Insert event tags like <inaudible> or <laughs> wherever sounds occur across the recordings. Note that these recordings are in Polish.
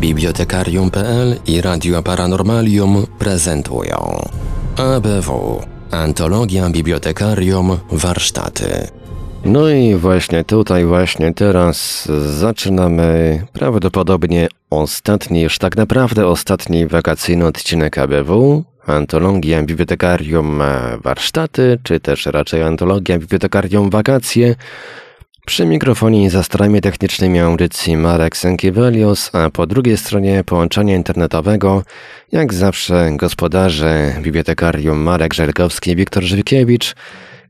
Bibliotekarium.pl i Radio Paranormalium prezentują ABW Antologia Bibliotekarium Warsztaty. No i właśnie tutaj, właśnie teraz zaczynamy prawdopodobnie ostatni, już tak naprawdę ostatni wakacyjny odcinek ABW. Antologia Bibliotekarium Warsztaty, czy też raczej Antologia Bibliotekarium Wakacje. Przy mikrofonie za starami technicznymi audycji Marek Sękiewelius, a po drugiej stronie połączenia internetowego, jak zawsze gospodarze Bibliotekarium Marek Żelkowski i Wiktor Żywkiewicz,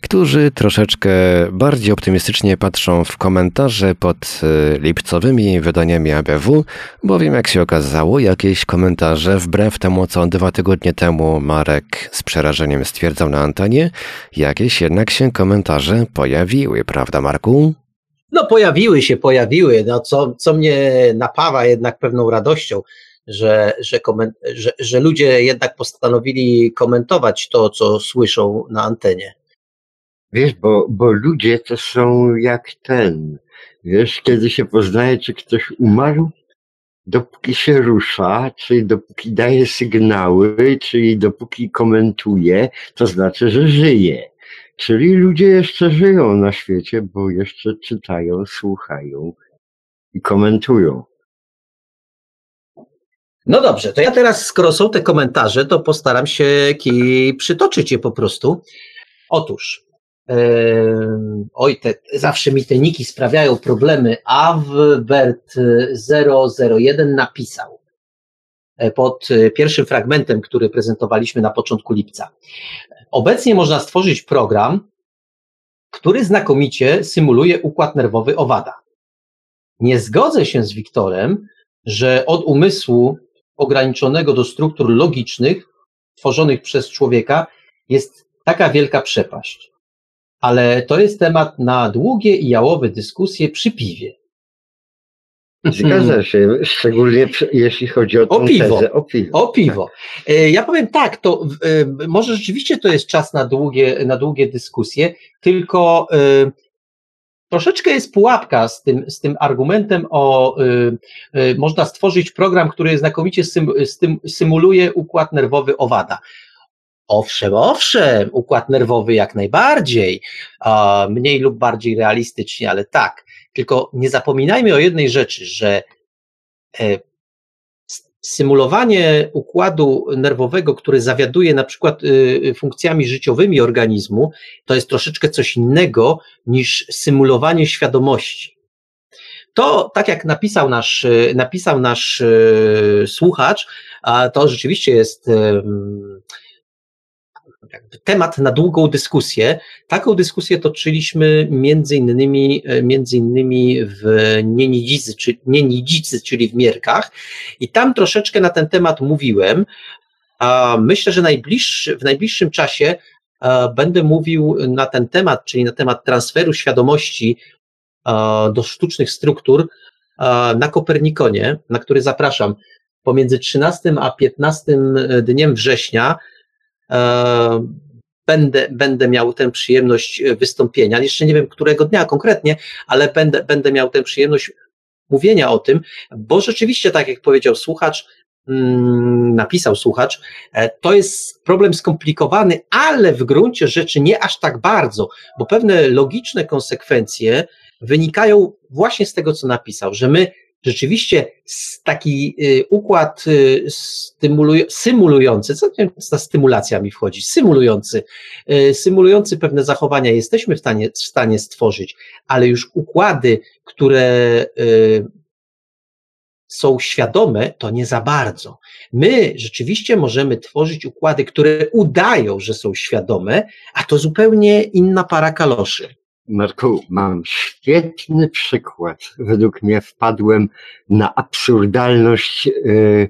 którzy troszeczkę bardziej optymistycznie patrzą w komentarze pod y, lipcowymi wydaniami ABW, bowiem jak się okazało, jakieś komentarze wbrew temu, co dwa tygodnie temu Marek z przerażeniem stwierdzał na antenie, jakieś jednak się komentarze pojawiły, prawda Marku? No pojawiły się, pojawiły, no co, co mnie napawa jednak pewną radością, że, że, że, że ludzie jednak postanowili komentować to, co słyszą na antenie. Wiesz, bo, bo ludzie to są jak ten. Wiesz, kiedy się poznaje, czy ktoś umarł, dopóki się rusza, czyli dopóki daje sygnały, czyli dopóki komentuje, to znaczy, że żyje. Czyli ludzie jeszcze żyją na świecie, bo jeszcze czytają, słuchają i komentują. No dobrze, to ja teraz, skoro są te komentarze, to postaram się przytoczyć je po prostu. Otóż, yy, oj, te, zawsze mi te niki sprawiają problemy. Avbert001 napisał e, pod e, pierwszym fragmentem, który prezentowaliśmy na początku lipca. Obecnie można stworzyć program, który znakomicie symuluje układ nerwowy owada. Nie zgodzę się z Wiktorem, że od umysłu ograniczonego do struktur logicznych, tworzonych przez człowieka, jest taka wielka przepaść. Ale to jest temat na długie i jałowe dyskusje przy piwie. Zgadza <laughs> się, szczególnie jeśli chodzi o, o piwo. Tezę, o piwo. O piwo. Tak. Ja powiem tak, to e, może rzeczywiście to jest czas na długie, na długie dyskusje, tylko e, troszeczkę jest pułapka z tym, z tym argumentem o można stworzyć program, który znakomicie symuluje układ nerwowy owada. Owszem, owszem, układ nerwowy jak najbardziej, mniej lub bardziej realistycznie, ale tak. Tylko nie zapominajmy o jednej rzeczy, że e, symulowanie układu nerwowego, który zawiaduje na przykład y, y, funkcjami życiowymi organizmu, to jest troszeczkę coś innego niż symulowanie świadomości. To, tak jak napisał nasz, y, napisał nasz słuchacz, to rzeczywiście jest temat na długą dyskusję. Taką dyskusję toczyliśmy między innymi, e, między innymi w Nienidzicy, czy, czyli w Mierkach i tam troszeczkę na ten temat mówiłem. A myślę, że najbliższy, w najbliższym czasie e, będę mówił na ten temat, czyli na temat transferu świadomości e, do sztucznych struktur na Kopernikonie, na który zapraszam pomiędzy 13 a 15 dniem września będę, będę miał tę przyjemność wystąpienia. Jeszcze nie wiem, którego dnia konkretnie, ale będę, będę miał tę przyjemność mówienia o tym, bo rzeczywiście, tak jak powiedział słuchacz, mm, napisał słuchacz, e, to jest problem skomplikowany, ale w gruncie rzeczy nie aż tak bardzo, bo pewne logiczne konsekwencje wynikają właśnie z tego, co napisał, że my rzeczywiście taki y, układ y, symulujący, co ta stymulacja mi wchodzi, symulujący, y, symulujący pewne zachowania jesteśmy w stanie, w stanie stworzyć, ale już układy, które są świadome, to nie za bardzo. My rzeczywiście możemy tworzyć układy, które udają, że są świadome, a to zupełnie inna para kaloszy. Marku, mam świetny przykład. Według mnie wpadłem na absurdalność yy,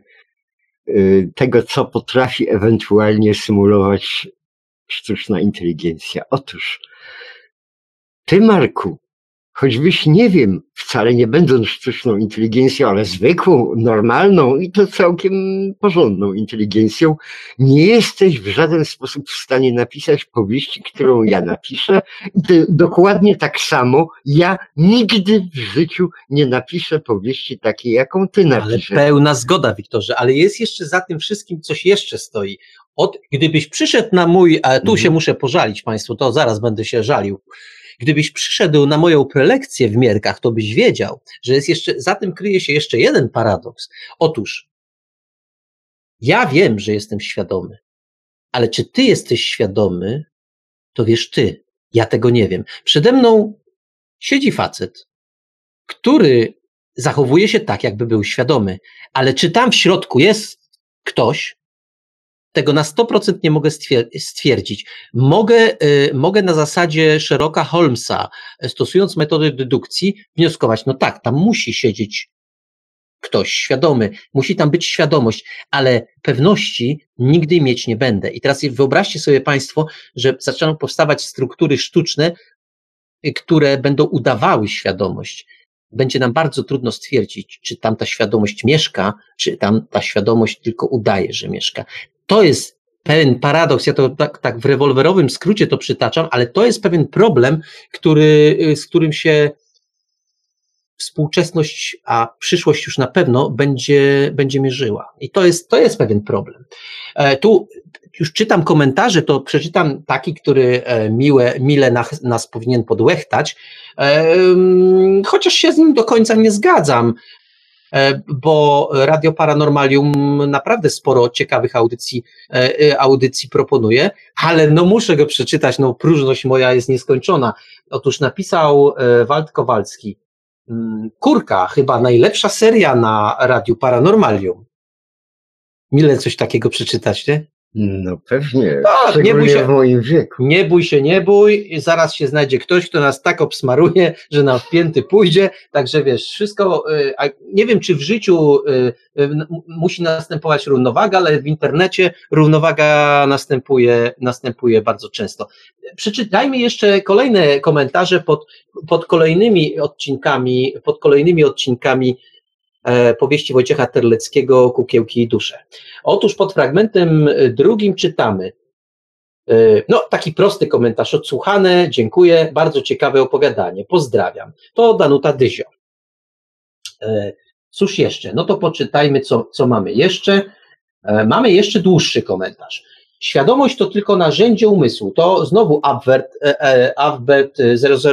yy, tego, co potrafi ewentualnie symulować sztuczna inteligencja. Otóż, ty, Marku, choćbyś nie wiem, wcale nie będąc sztuczną inteligencją, ale zwykłą, normalną i to całkiem porządną inteligencją, nie jesteś w żaden sposób w stanie napisać powieści, którą ja napiszę. I to dokładnie tak samo ja nigdy w życiu nie napiszę powieści takiej, jaką ty napiszesz. Ale pełna zgoda, Wiktorze, ale jest jeszcze za tym wszystkim coś jeszcze stoi. Od, gdybyś przyszedł na mój, a tu mhm. się muszę pożalić Państwu, to zaraz będę się żalił. Gdybyś przyszedł na moją prelekcję w Mierkach, to byś wiedział, że jest jeszcze, za tym kryje się jeszcze jeden paradoks. Otóż, ja wiem, że jestem świadomy, ale czy ty jesteś świadomy, to wiesz ty. Ja tego nie wiem. Przede mną siedzi facet, który zachowuje się tak, jakby był świadomy, ale czy tam w środku jest ktoś, tego na 100% nie mogę stwierdzić. Mogę, y, mogę na zasadzie Sherlocka Holmesa, e, stosując metodę dedukcji, wnioskować, no tak, tam musi siedzieć ktoś świadomy, musi tam być świadomość, ale pewności nigdy mieć nie będę. I teraz wyobraźcie sobie Państwo, że zaczną powstawać struktury sztuczne, y, które będą udawały świadomość. Będzie nam bardzo trudno stwierdzić, czy tam ta świadomość mieszka, czy tam ta świadomość tylko udaje, że mieszka to jest pewien paradoks, ja to tak, tak w rewolwerowym skrócie to przytaczam, ale to jest pewien problem, który, z którym się współczesność, a przyszłość już na pewno będzie, będzie mierzyła. I to jest, to jest pewien problem. E, tu już czytam komentarze, to przeczytam taki, który e, miłe, mile nas, nas powinien podłechtać, e, chociaż się z nim do końca nie zgadzam. E, bo Radio Paranormalium naprawdę sporo ciekawych audycji, e, e, audycji proponuje, ale no muszę go przeczytać, no próżność moja jest nieskończona. Otóż napisał Wald Kowalski, mm, Kurka, chyba najlepsza seria na Radiu Paranormalium. Mile coś takiego przeczytać, nie? No pewnie, tak, nie bój się, w moim wieku. Nie bój się, nie bój, zaraz się znajdzie ktoś, kto nas tak obsmaruje, że na pięty pójdzie, także wiesz, wszystko, y, nie wiem czy w życiu y, y, musi następować równowaga, ale w internecie równowaga następuje, następuje bardzo często. Przeczytajmy jeszcze kolejne komentarze pod, pod kolejnymi odcinkami, pod kolejnymi odcinkami powieści Wojciecha Terleckiego Kukiełki i dusze. Otóż pod fragmentem drugim czytamy, e, no, taki prosty komentarz odsłuchane, dziękuję, bardzo ciekawe opowiadanie, pozdrawiam. To Danuta Dyzio. E, cóż jeszcze? No to poczytajmy, co, co mamy jeszcze. Mamy jeszcze dłuższy komentarz. Świadomość to tylko narzędzie umysłu. To znowu Albert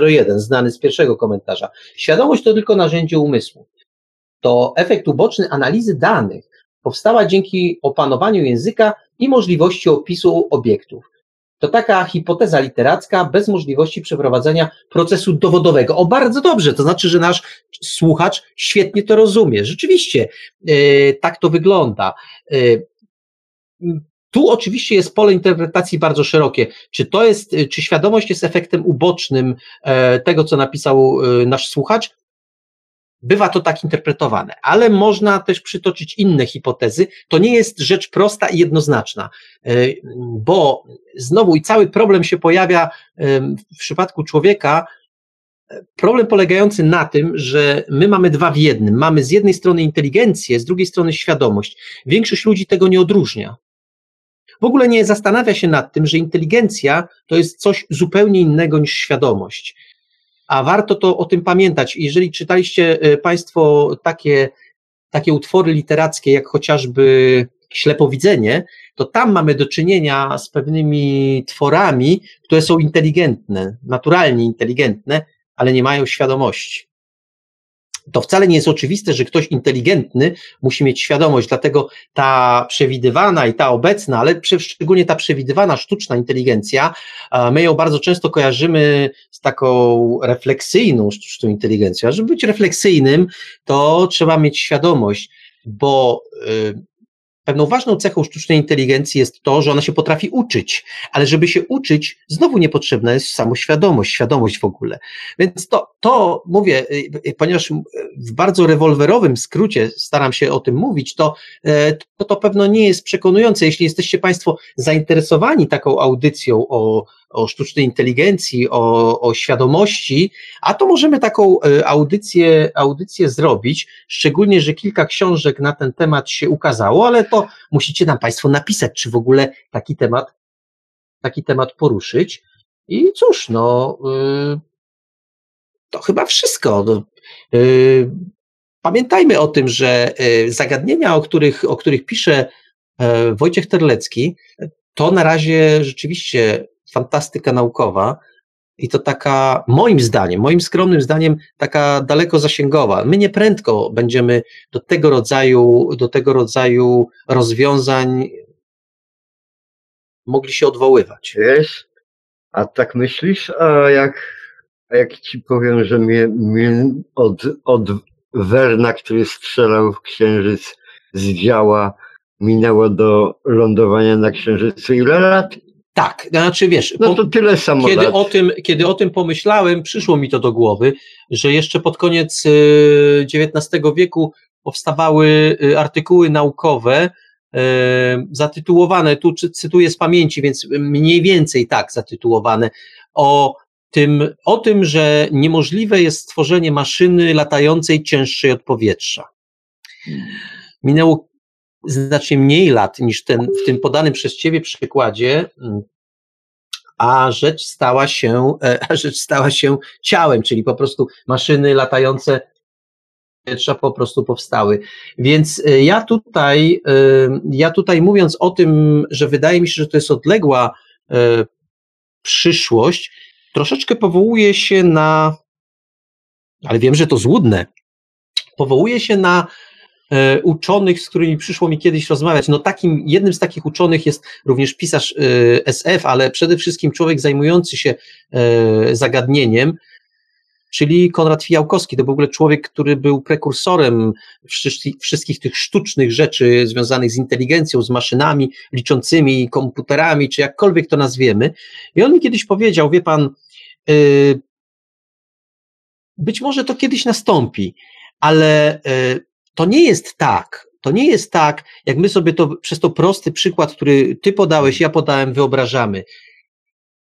001, znany z pierwszego komentarza. Świadomość to tylko narzędzie umysłu to efekt uboczny analizy danych powstała dzięki opanowaniu języka i możliwości opisu obiektów. To taka hipoteza literacka bez możliwości przeprowadzenia procesu dowodowego. O, bardzo dobrze, to znaczy, że nasz słuchacz świetnie to rozumie. Rzeczywiście, yy, tak to wygląda. Yy, tu oczywiście jest pole interpretacji bardzo szerokie. Czy to jest, czy świadomość jest efektem ubocznym e, tego, co napisał nasz słuchacz? Bywa to tak interpretowane, ale można też przytoczyć inne hipotezy. To nie jest rzecz prosta i jednoznaczna, e, bo znowu i cały problem się pojawia w przypadku człowieka, problem polegający na tym, że my mamy dwa w jednym. Mamy z jednej strony inteligencję, z drugiej strony świadomość. Większość ludzi tego nie odróżnia. W ogóle nie zastanawia się nad tym, że inteligencja to jest coś zupełnie innego niż świadomość a warto to o tym pamiętać. Jeżeli czytaliście e, Państwo takie, takie utwory literackie, jak chociażby Ślepowidzenie, to tam mamy do czynienia z pewnymi tworami, które są inteligentne, naturalnie inteligentne, ale nie mają świadomości to wcale nie jest oczywiste, że ktoś inteligentny musi mieć świadomość, dlatego ta przewidywana i ta obecna, ale szczególnie ta przewidywana sztuczna inteligencja, my ją bardzo często kojarzymy z taką refleksyjną sztuczną inteligencją. A żeby być refleksyjnym, to trzeba mieć świadomość, bo y, Pewną ważną cechą sztucznej inteligencji jest to, że ona się potrafi uczyć, ale żeby się uczyć, znowu niepotrzebna jest samoświadomość, świadomość w ogóle. Więc to, to mówię, y, ponieważ w bardzo rewolwerowym skrócie staram się o tym mówić, to, e, to, to pewno nie jest przekonujące. Jeśli jesteście Państwo zainteresowani taką audycją o, o sztucznej inteligencji, o, o świadomości, a to możemy taką audycję, audycję zrobić, szczególnie, że kilka książek na ten temat się ukazało, ale to musicie nam Państwo napisać, czy w ogóle taki temat, taki temat poruszyć. I cóż, no, to chyba wszystko. No, Pamiętajmy o tym, że e, zagadnienia, o których, o których pisze e, Wojciech Terlecki, to na razie rzeczywiście fantastyka naukowa i to taka, moim zdaniem, moim skromnym zdaniem, taka daleko zasięgowa. My nieprędko będziemy do tego rodzaju, do tego rodzaju rozwiązań mogli się odwoływać. Wiesz, a tak myślisz, a jak, a jak ci powiem, że mnie, mnie od, od Werna, który strzelał w księżyc z działa, minęło do lądowania na księżycu ile lat? Tak, znaczy wiesz, no to tyle samo kiedy o, tym, kiedy o tym pomyślałem, przyszło mi to do głowy, że jeszcze pod koniec XIX y, wieku powstawały y, artykuły naukowe y, zatytułowane, tu cytuję z pamięci, więc mniej więcej tak zatytułowane, o tym, o tym, że niemożliwe jest stworzenie maszyny latającej cięższej od powietrza. Minęło znacznie mniej lat niż ten, w tym podanym przez Ciebie przykładzie, a rzecz stała się, e, <laughs> a rzecz stała się ciałem, czyli po prostu maszyny latające powietrza po prostu powstały. Więc e, ja tutaj, e, ja tutaj mówiąc o tym, że wydaje mi się, że to jest odległa przyszłość, troszeczkę powołuje się na, ale wiem, że to złudne, powołuje się na uczonych, z którymi przyszło mi kiedyś rozmawiać. No takim, jednym z takich uczonych jest również pisarz e, SF, ale przede wszystkim człowiek zajmujący się e, zagadnieniem, czyli Konrad Fijałkowski. To był w ogóle człowiek, który był prekursorem wszystkich tych sztucznych rzeczy związanych z inteligencją, z maszynami liczącymi, komputerami, czy jakkolwiek to nazwiemy. I on mi kiedyś powiedział, wie pan, być może to kiedyś nastąpi, ale to nie jest tak, to nie jest tak, jak my sobie to przez to prosty przykład, który ty podałeś, ja podałem, wyobrażamy.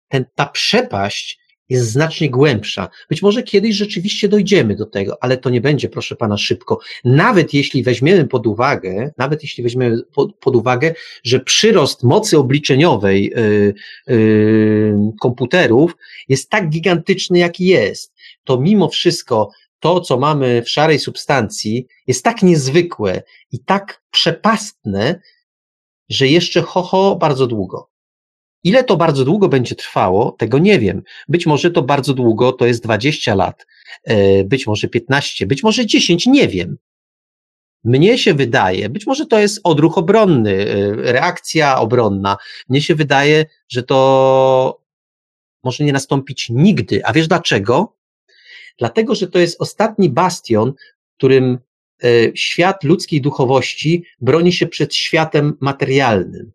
Ten, ta przepaść jest znacznie głębsza. Być może kiedyś rzeczywiście dojdziemy do tego, ale to nie będzie, proszę pana, szybko. Nawet jeśli weźmiemy pod uwagę, nawet jeśli weźmiemy pod, pod uwagę, że przyrost mocy obliczeniowej yy, yy, komputerów jest tak gigantyczny, jaki jest, to mimo wszystko to, co mamy w szarej substancji, jest tak niezwykłe i tak przepastne, że jeszcze ho, ho bardzo długo. Ile to bardzo długo będzie trwało, tego nie wiem. Być może to bardzo długo, to jest 20 lat, e, być może 15, być może 10, nie wiem. Mnie się wydaje, być może to jest odruch obronny, e, reakcja obronna. Mnie się wydaje, że to może nie nastąpić nigdy. A wiesz dlaczego? Dlatego, że to jest ostatni bastion, którym e, świat ludzkiej duchowości broni się przed światem materialnym.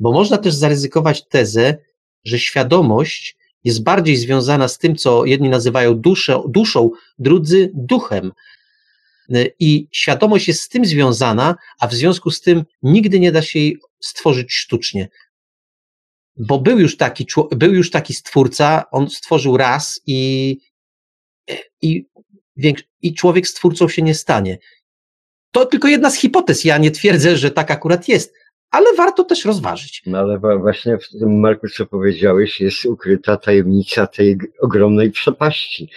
Bo można też zaryzykować tezę, że świadomość jest bardziej związana z tym, co jedni nazywają duszą, duszą drudzy duchem. I świadomość jest z tym związana, a w związku z tym nigdy nie da się jej stworzyć sztucznie. Bo był już taki, był już taki stwórca, on stworzył raz i, i, i człowiek stwórcą się nie stanie. To tylko jedna z hipotez. Ja nie twierdzę, że tak akurat jest, ale warto też rozważyć. No ale właśnie w tym, Marku, co powiedziałeś, jest ukryta tajemnica tej ogromnej przepaści.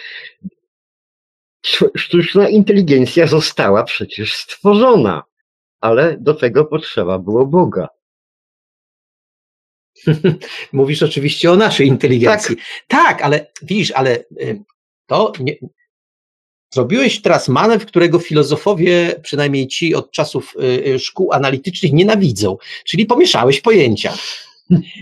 Sztuczna inteligencja została przecież stworzona, ale do tego potrzeba było Boga. <laughs> Mówisz oczywiście o naszej inteligencji. Tak, tak ale widzisz, ale to nie, Zrobiłeś teraz manewr, którego filozofowie, przynajmniej ci od czasów y, y, szkół analitycznych, nienawidzą, czyli pomieszałeś pojęcia.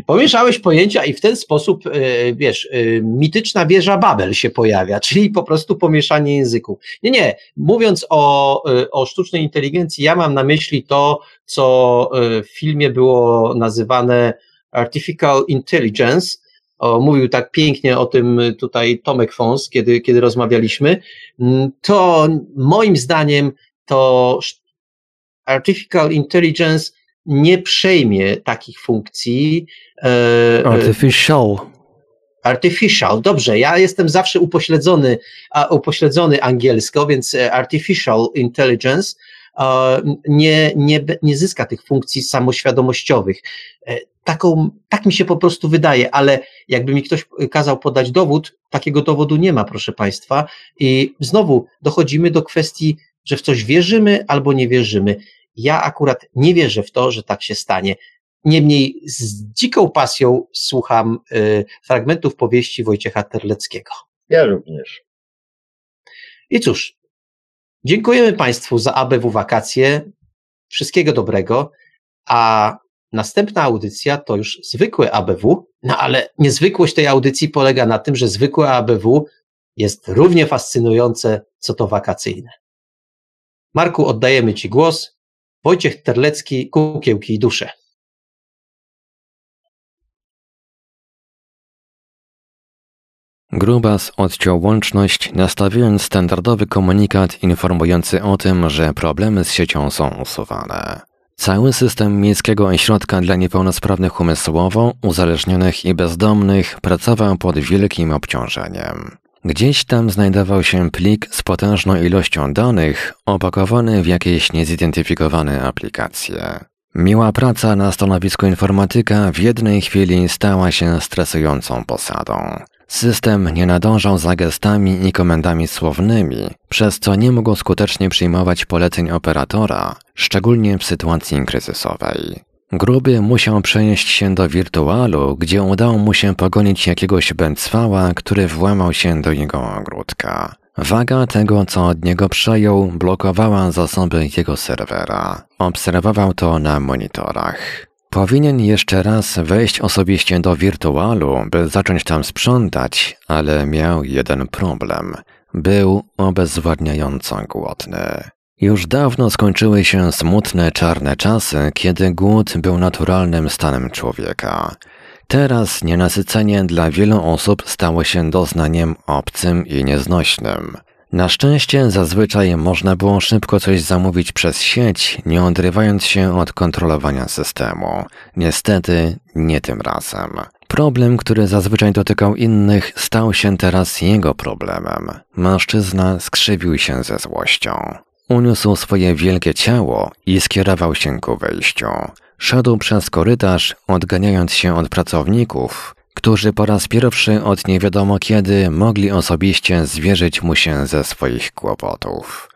Pomieszałeś pojęcia i w ten sposób, y, wiesz, mityczna wieża Babel się pojawia, czyli po prostu pomieszanie języków. Nie, nie. Mówiąc o, o sztucznej inteligencji, ja mam na myśli to, co w filmie było nazywane artificial intelligence, o, mówił tak pięknie o tym tutaj Tomek Fons, kiedy, kiedy rozmawialiśmy, mm, to moim zdaniem to Artificial Intelligence nie przejmie takich funkcji. E, e, artificial. Artificial, dobrze, ja jestem zawsze upośledzony, upośledzony angielsko, więc e, artificial intelligence nie, nie, nie zyska tych funkcji samoświadomościowych. Taką, tak mi się po prostu wydaje, ale jakby mi ktoś kazał podać dowód, takiego dowodu nie ma, proszę Państwa. I znowu dochodzimy do kwestii, że w coś wierzymy albo nie wierzymy. Ja akurat nie wierzę w to, że tak się stanie. Niemniej z dziką pasją słucham y, fragmentów powieści Wojciecha Terleckiego. Ja również. I cóż, dziękujemy Państwu za ABW wakacje. Wszystkiego dobrego. A następna audycja to już zwykłe ABW, no ale niezwykłość tej audycji polega na tym, że zwykłe ABW jest równie fascynujące, co to wakacyjne. Marku, oddajemy Ci głos. Wojciech Terlecki, Kukiełki i Dusze. Grubas odciął łączność, nastawiając standardowy komunikat informujący o tym, że problemy z siecią są usuwane. Cały system Miejskiego Ośrodka dla Niepełnosprawnych Umysłowo, Uzależnionych i Bezdomnych pracował pod wielkim obciążeniem. Gdzieś tam znajdował się plik z potężną ilością danych, opakowany w jakieś niezidentyfikowane aplikacje. Miła praca na stanowisku informatyka w jednej chwili stała się stresującą posadą. System nie nadążał za gestami i komendami słownymi, przez co nie mógł skutecznie przyjmować poleceń operatora, szczególnie w sytuacji kryzysowej. Gruby musiał przenieść się do wirtualu, gdzie udało mu się pogonić jakiegoś bęcwała, który włamał się do jego ogródka. Waga tego, co od niego przejął, blokowała zasoby jego serwera. Obserwował to na monitorach. Powinien jeszcze raz wejść osobiście do wirtualu, by zacząć tam sprzątać, ale miał jeden problem. Był obezwładniająco głodny. Już dawno skończyły się smutne czarne czasy, kiedy głód był naturalnym stanem człowieka. Teraz nienasycenie dla wielu osób stało się doznaniem obcym i nieznośnym. Na szczęście zazwyczaj można było szybko coś zamówić przez sieć, nie odrywając się od kontrolowania systemu. Niestety nie tym razem. Problem, który zazwyczaj dotykał innych, stał się teraz jego problemem. Mężczyzna skrzywił się ze złością. Uniósł swoje wielkie ciało i skierował się ku wejściu. Szedł przez korytarz, odganiając się od pracowników, którzy po raz pierwszy od nie wiadomo kiedy mogli osobiście zwierzyć mu się ze swoich kłopotów.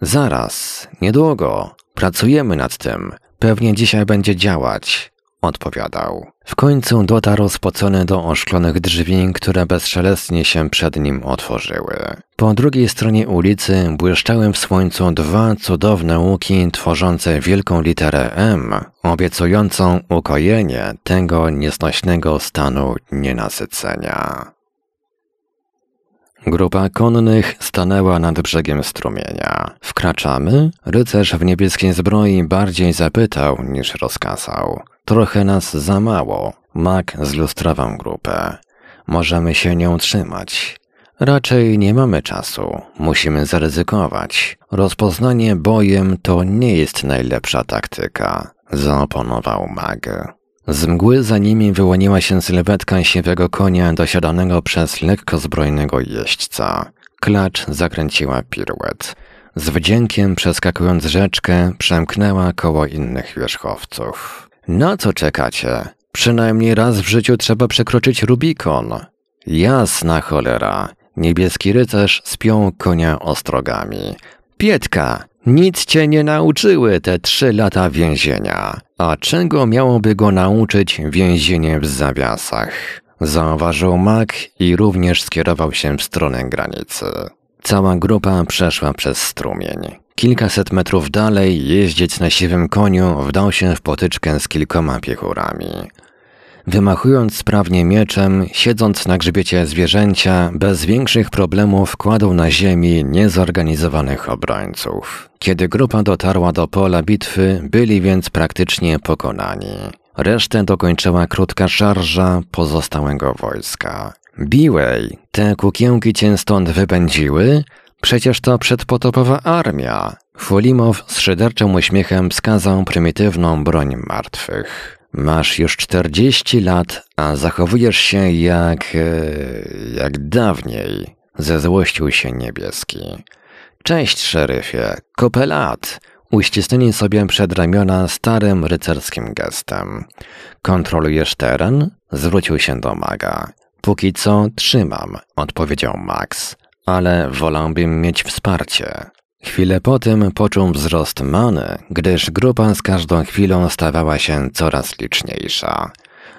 Zaraz, niedługo, pracujemy nad tym, pewnie dzisiaj będzie działać, odpowiadał. W końcu dotarł spocony do oszklonych drzwi, które bezszelestnie się przed nim otworzyły. Po drugiej stronie ulicy błyszczały w słońcu dwa cudowne łuki tworzące wielką literę M, obiecującą ukojenie tego nieznośnego stanu nienasycenia. Grupa konnych stanęła nad brzegiem strumienia. Wkraczamy? Rycerz w niebieskiej zbroi bardziej zapytał niż rozkazał. Trochę nas za mało. Mak zlustrował grupę. Możemy się nią trzymać. Raczej nie mamy czasu. Musimy zaryzykować. Rozpoznanie bojem to nie jest najlepsza taktyka. Zaoponował mag. Z mgły za nimi wyłoniła się sylwetka siwego konia dosiadanego przez lekko zbrojnego jeźdźca. Klacz zakręciła piruet. Z wdziękiem przeskakując rzeczkę, przemknęła koło innych wierzchowców. Na co czekacie? Przynajmniej raz w życiu trzeba przekroczyć Rubikon. Jasna cholera. Niebieski rycerz spiął konia ostrogami. Pietka, nic cię nie nauczyły te trzy lata więzienia. A czego miałoby go nauczyć więzienie w zawiasach? Zauważył Mac i również skierował się w stronę granicy. Cała grupa przeszła przez strumień. Kilkaset metrów dalej jeździec na siwym koniu wdał się w potyczkę z kilkoma piechurami. Wymachując sprawnie mieczem, siedząc na grzbiecie zwierzęcia, bez większych problemów kładł na ziemi niezorganizowanych obrońców. Kiedy grupa dotarła do pola bitwy, byli więc praktycznie pokonani. Resztę dokończyła krótka szarża pozostałego wojska. Biłej, te kukiełki cię stąd wypędziły? Przecież to przedpotopowa armia. Fulimow z szyderczym uśmiechem wskazał prymitywną broń martwych. Masz już 40 lat, a zachowujesz się jak. E, jak dawniej. Zezłościł się niebieski. Cześć, szeryfie, kopę lat. Uścisnęli sobie przed ramiona starym rycerskim gestem. Kontrolujesz teren? Zwrócił się do maga. Póki co trzymam, odpowiedział Max, ale wolałbym mieć wsparcie. Chwilę po tym poczuł wzrost many, gdyż grupa z każdą chwilą stawała się coraz liczniejsza.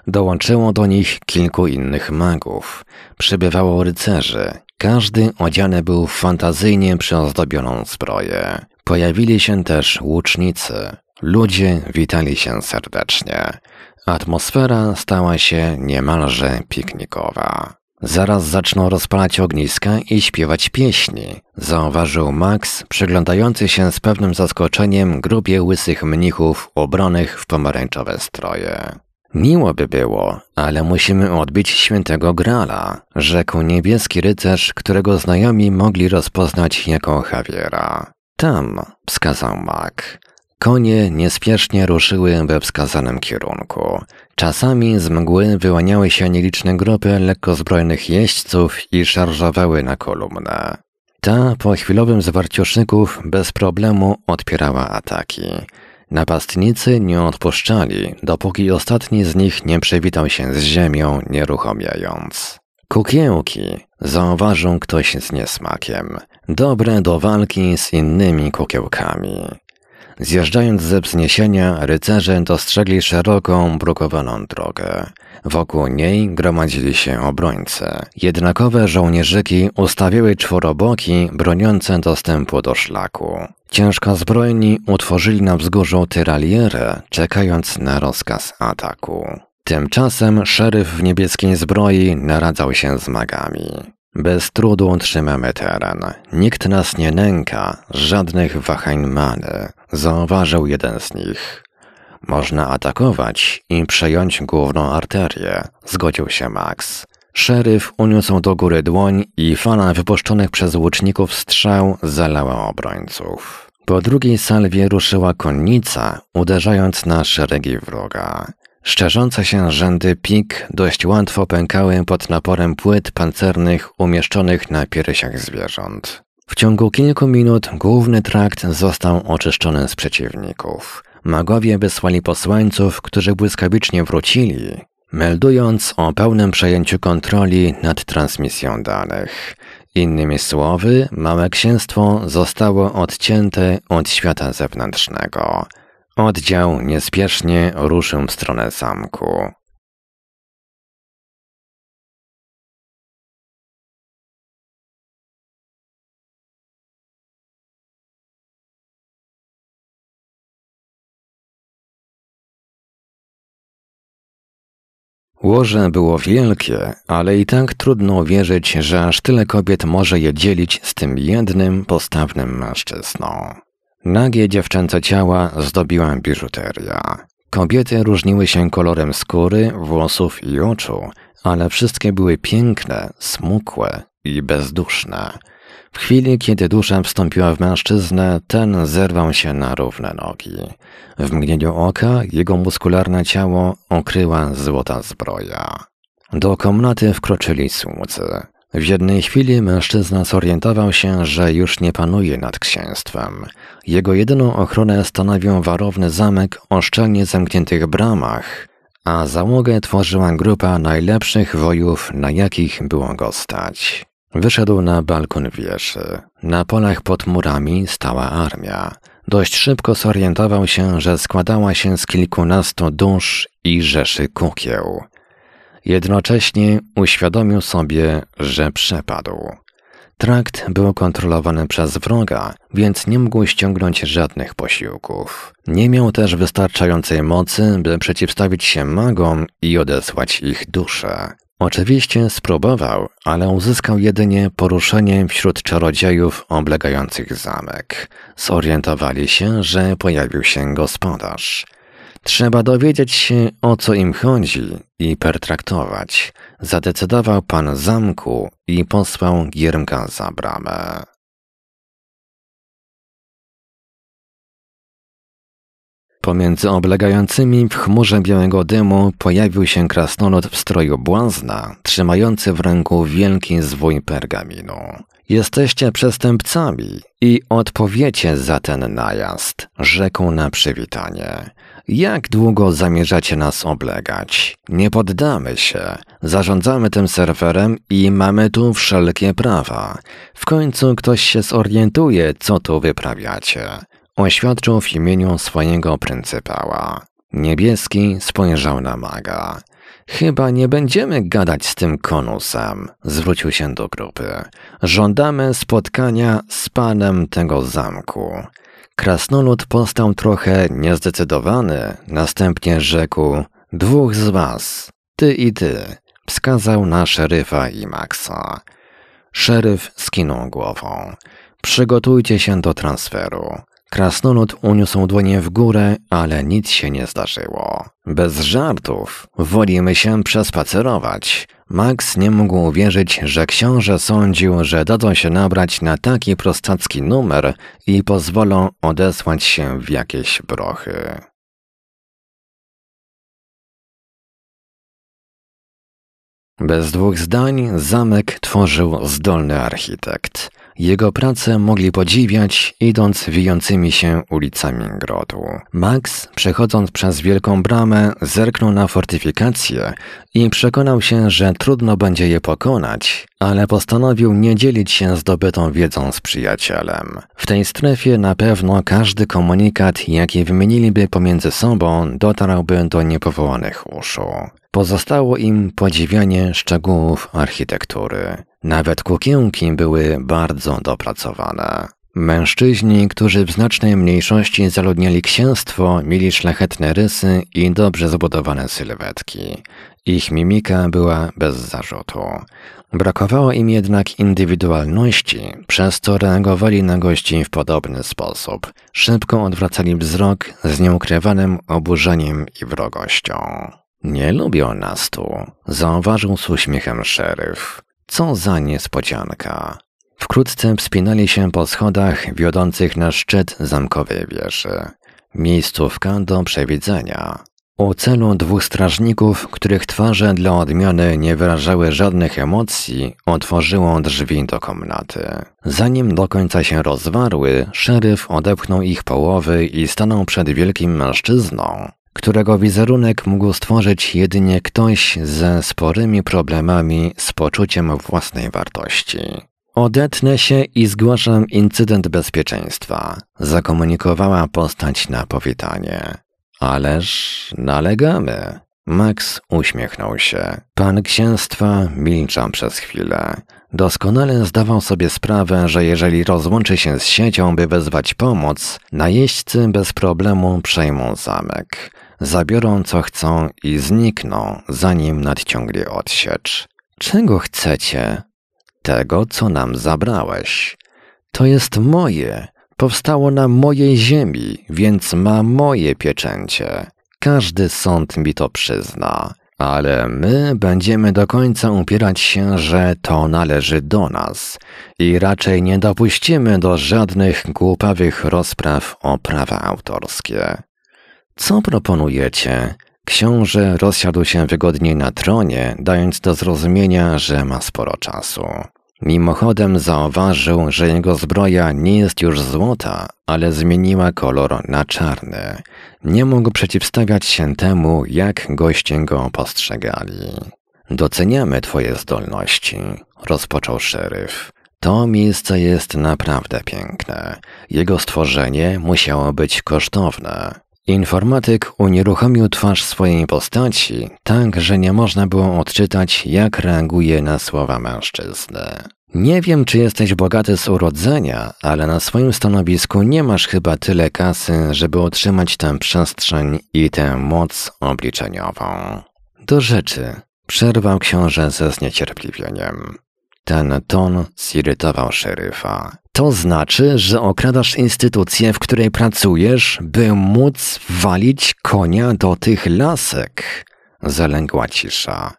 Dołączyło do nich kilku innych magów. Przybywało rycerzy. Każdy odziany był w fantazyjnie przyozdobioną zbroję. Pojawili się też łucznicy. Ludzie witali się serdecznie. Atmosfera stała się niemalże piknikowa. Zaraz zaczną rozpalać ogniska i śpiewać pieśni, zauważył Max, przyglądający się z pewnym zaskoczeniem grupie łysych mnichów ubranych w pomarańczowe stroje. Miło by było, ale musimy odbić świętego Grala, rzekł niebieski rycerz, którego znajomi mogli rozpoznać jako Javiera. Tam, wskazał Mak. Konie niespiesznie ruszyły we wskazanym kierunku. Czasami z mgły wyłaniały się nieliczne grupy lekkozbrojnych jeźdźców i szarżowały na kolumnę. Ta po chwilowym zwarciu szyków bez problemu odpierała ataki. Napastnicy nie odpuszczali, dopóki ostatni z nich nie przewitał się z ziemią, nieruchomiając. Kukiełki, zauważył ktoś z niesmakiem, dobre do walki z innymi kukiełkami. Zjeżdżając ze wzniesienia, rycerze dostrzegli szeroką, brukowaną drogę. Wokół niej gromadzili się obrońcy. Jednakowe żołnierzyki ustawiły czworoboki broniące dostępu do szlaku. Ciężko zbrojni utworzyli na wzgórzu tyralierę, czekając na rozkaz ataku. Tymczasem szeryf w niebieskiej zbroi naradzał się z magami. Bez trudu trzymamy teren. Nikt nas nie nęka, żadnych wahań many, zauważył jeden z nich. Można atakować i przejąć główną arterię, zgodził się Max. Szeryf uniósł do góry dłoń i fala wypuszczonych przez łuczników strzał zalała obrońców. Po drugiej salwie ruszyła konnica, uderzając na szeregi wroga. Szczerzące się rzędy pik dość łatwo pękały pod naporem płyt pancernych umieszczonych na piersiach zwierząt. W ciągu kilku minut główny trakt został oczyszczony z przeciwników. Magowie wysłali posłańców, którzy błyskawicznie wrócili, meldując o pełnym przejęciu kontroli nad transmisją danych. Innymi słowy, Małe Księstwo zostało odcięte od świata zewnętrznego. Oddział niespiesznie ruszył w stronę zamku. Łoże było wielkie, ale i tak trudno wierzyć, że aż tyle kobiet może je dzielić z tym jednym postawnym mężczyzną. Nagie dziewczęce ciała zdobiła biżuteria. Kobiety różniły się kolorem skóry, włosów i oczu, ale wszystkie były piękne, smukłe i bezduszne. W chwili, kiedy dusza wstąpiła w mężczyznę, ten zerwał się na równe nogi. W mgnieniu oka jego muskularne ciało okryła złota zbroja. Do komnaty wkroczyli słudzy. W jednej chwili mężczyzna zorientował się, że już nie panuje nad księstwem. Jego jedyną ochronę stanowił warowny zamek o szczelnie zamkniętych bramach, a załogę tworzyła grupa najlepszych wojów, na jakich było go stać. Wyszedł na balkon wieży. Na polach pod murami stała armia. Dość szybko zorientował się, że składała się z kilkunastu dusz i rzeszy kukieł. Jednocześnie uświadomił sobie, że przepadł. Trakt był kontrolowany przez wroga, więc nie mógł ściągnąć żadnych posiłków. Nie miał też wystarczającej mocy, by przeciwstawić się magom i odesłać ich dusze. Oczywiście spróbował, ale uzyskał jedynie poruszenie wśród czarodziejów oblegających zamek. Zorientowali się, że pojawił się gospodarz. Trzeba dowiedzieć się, o co im chodzi i pertraktować. Zadecydował pan zamku i posłał Giermka za bramę. Pomiędzy oblegającymi w chmurze białego dymu pojawił się krasnolud w stroju błazna, trzymający w ręku wielki zwój pergaminu. Jesteście przestępcami i odpowiecie za ten najazd, rzekł na przywitanie. Jak długo zamierzacie nas oblegać? Nie poddamy się. Zarządzamy tym serwerem i mamy tu wszelkie prawa. W końcu ktoś się zorientuje, co tu wyprawiacie. Oświadczył w imieniu swojego pryncypała. Niebieski spojrzał na maga. Chyba nie będziemy gadać z tym konusem, zwrócił się do grupy. Żądamy spotkania z panem tego zamku. Krasnolud postał trochę niezdecydowany, następnie rzekł: Dwóch z was, ty i ty, wskazał na szeryfa i Maxa. Szeryf skinął głową. Przygotujcie się do transferu. Krasnolud uniósł dłonie w górę, ale nic się nie zdarzyło. Bez żartów, wolimy się przespacerować. Max nie mógł uwierzyć, że książę sądził, że dadzą się nabrać na taki prostacki numer i pozwolą odesłać się w jakieś brochy. Bez dwóch zdań zamek tworzył zdolny architekt. Jego pracę mogli podziwiać, idąc wijącymi się ulicami grodu. Max, przechodząc przez wielką bramę, zerknął na fortyfikacje i przekonał się, że trudno będzie je pokonać, ale postanowił nie dzielić się zdobytą wiedzą z przyjacielem. W tej strefie na pewno każdy komunikat, jaki wymieniliby pomiędzy sobą, dotarłby do niepowołanych uszu. Pozostało im podziwianie szczegółów architektury. Nawet kukiełki były bardzo dopracowane. Mężczyźni, którzy w znacznej mniejszości zaludniali księstwo, mieli szlachetne rysy i dobrze zbudowane sylwetki. Ich mimika była bez zarzutu. Brakowało im jednak indywidualności, przez co reagowali na gości w podobny sposób. Szybko odwracali wzrok z nieukrywanym oburzeniem i wrogością. Nie lubią nas tu, zauważył z uśmiechem szeryf. Co za niespodzianka. Wkrótce wspinali się po schodach wiodących na szczyt zamkowej wieży. Miejscówka do przewidzenia. U celu dwóch strażników, których twarze dla odmiany nie wyrażały żadnych emocji, otworzyło drzwi do komnaty. Zanim do końca się rozwarły, szeryf odepchnął ich połowy i stanął przed wielkim mężczyzną, którego wizerunek mógł stworzyć jedynie ktoś ze sporymi problemami z poczuciem własnej wartości. Odetnę się i zgłaszam incydent bezpieczeństwa, zakomunikowała postać na powitanie. Ależ nalegamy. Max uśmiechnął się. Pan księstwa milczał przez chwilę. Doskonale zdawał sobie sprawę, że jeżeli rozłączy się z siecią, by wezwać pomoc, najeźdźcy bez problemu przejmą zamek zabiorą co chcą i znikną, zanim nadciągnie odsiecz. Czego chcecie? Tego, co nam zabrałeś. To jest moje. Powstało na mojej ziemi, więc ma moje pieczęcie. Każdy sąd mi to przyzna. Ale my będziemy do końca upierać się, że to należy do nas i raczej nie dopuścimy do żadnych głupawych rozpraw o prawa autorskie. Co proponujecie? Książę rozsiadł się wygodnie na tronie, dając do zrozumienia, że ma sporo czasu. Mimochodem zauważył, że jego zbroja nie jest już złota, ale zmieniła kolor na czarny. Nie mógł przeciwstawiać się temu, jak goście go postrzegali. Doceniamy twoje zdolności, rozpoczął szeryf. To miejsce jest naprawdę piękne. Jego stworzenie musiało być kosztowne. Informatyk unieruchomił twarz swojej postaci, tak że nie można było odczytać, jak reaguje na słowa mężczyzny. Nie wiem, czy jesteś bogaty z urodzenia, ale na swoim stanowisku nie masz chyba tyle kasy, żeby utrzymać tę przestrzeń i tę moc obliczeniową. Do rzeczy, przerwał książę ze zniecierpliwieniem. Ten ton zirytował szeryfa. To znaczy, że okradasz instytucję, w której pracujesz, by móc walić konia do tych lasek. Zalęgła cisza.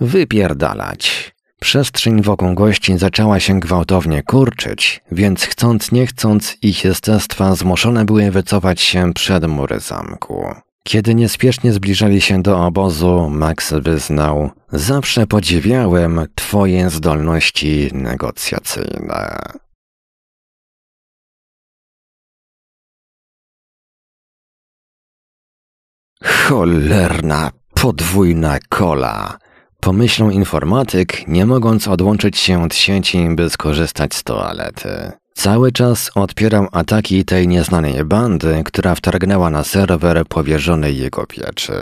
Wypierdalać. Przestrzeń wokół gości zaczęła się gwałtownie kurczyć, więc chcąc nie chcąc ich jestestwa zmuszone były wycofać się przed mury zamku. Kiedy niespiesznie zbliżali się do obozu, Max wyznał: Zawsze podziwiałem Twoje zdolności negocjacyjne. Cholerna, podwójna kola. Pomyślał informatyk, nie mogąc odłączyć się od sieci, by skorzystać z toalety. Cały czas odpierał ataki tej nieznanej bandy, która wtargnęła na serwer powierzony jego pieczy.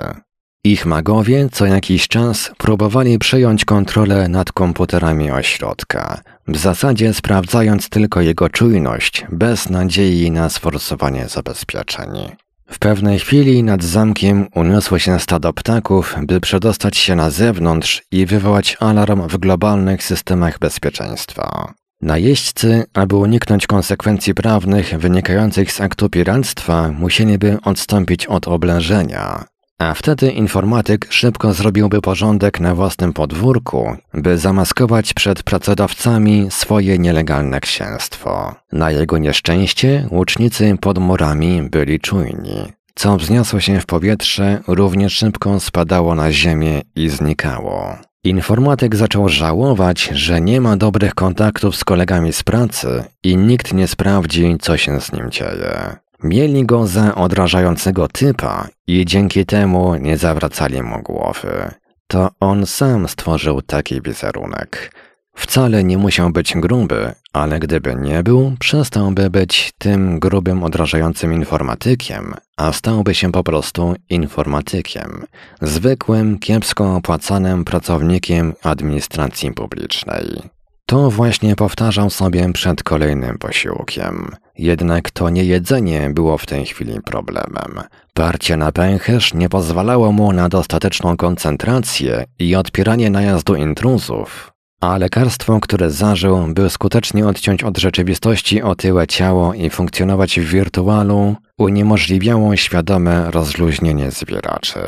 Ich magowie co jakiś czas próbowali przejąć kontrolę nad komputerami ośrodka, w zasadzie sprawdzając tylko jego czujność, bez nadziei na sforsowanie zabezpieczeń. W pewnej chwili nad zamkiem uniosło się stado ptaków, by przedostać się na zewnątrz i wywołać alarm w globalnych systemach bezpieczeństwa. Najeźdźcy, aby uniknąć konsekwencji prawnych wynikających z aktu piractwa, musieliby odstąpić od oblężenia. A wtedy informatyk szybko zrobiłby porządek na własnym podwórku, by zamaskować przed pracodawcami swoje nielegalne księstwo. Na jego nieszczęście łucznicy pod murami byli czujni. Co wzniosło się w powietrze, równie szybko spadało na ziemię i znikało. Informatyk zaczął żałować, że nie ma dobrych kontaktów z kolegami z pracy i nikt nie sprawdzi, co się z nim dzieje. Mieli go za odrażającego typa i dzięki temu nie zawracali mu głowy. To on sam stworzył taki wizerunek. Wcale nie musiał być gruby, ale gdyby nie był, przestałby być tym grubym, odrażającym informatykiem, a stałby się po prostu informatykiem, zwykłym, kiepsko opłacanym pracownikiem administracji publicznej. To właśnie powtarzał sobie przed kolejnym posiłkiem. Jednak to nie jedzenie było w tej chwili problemem. Parcie na pęcherz nie pozwalało mu na dostateczną koncentrację i odpieranie najazdu intruzów, a lekarstwo, które zażył, by skutecznie odciąć od rzeczywistości otyłe ciało i funkcjonować w wirtualu, uniemożliwiało świadome rozluźnienie zbieraczy.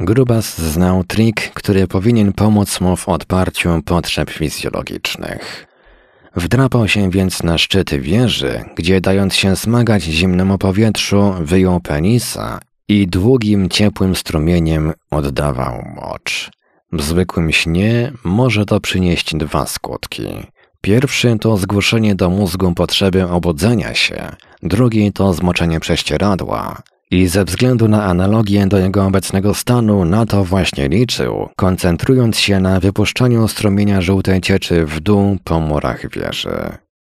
Grubas znał trik, który powinien pomóc mu w odparciu potrzeb fizjologicznych. Wdrapał się więc na szczyt wieży, gdzie dając się smagać zimnemu powietrzu, wyjął penisa i długim, ciepłym strumieniem oddawał mocz. W zwykłym śnie może to przynieść dwa skutki. Pierwszy to zgłoszenie do mózgu potrzeby obudzenia się, drugi to zmoczenie prześcieradła. I ze względu na analogię do jego obecnego stanu na to właśnie liczył, koncentrując się na wypuszczaniu strumienia żółtej cieczy w dół po murach wieży.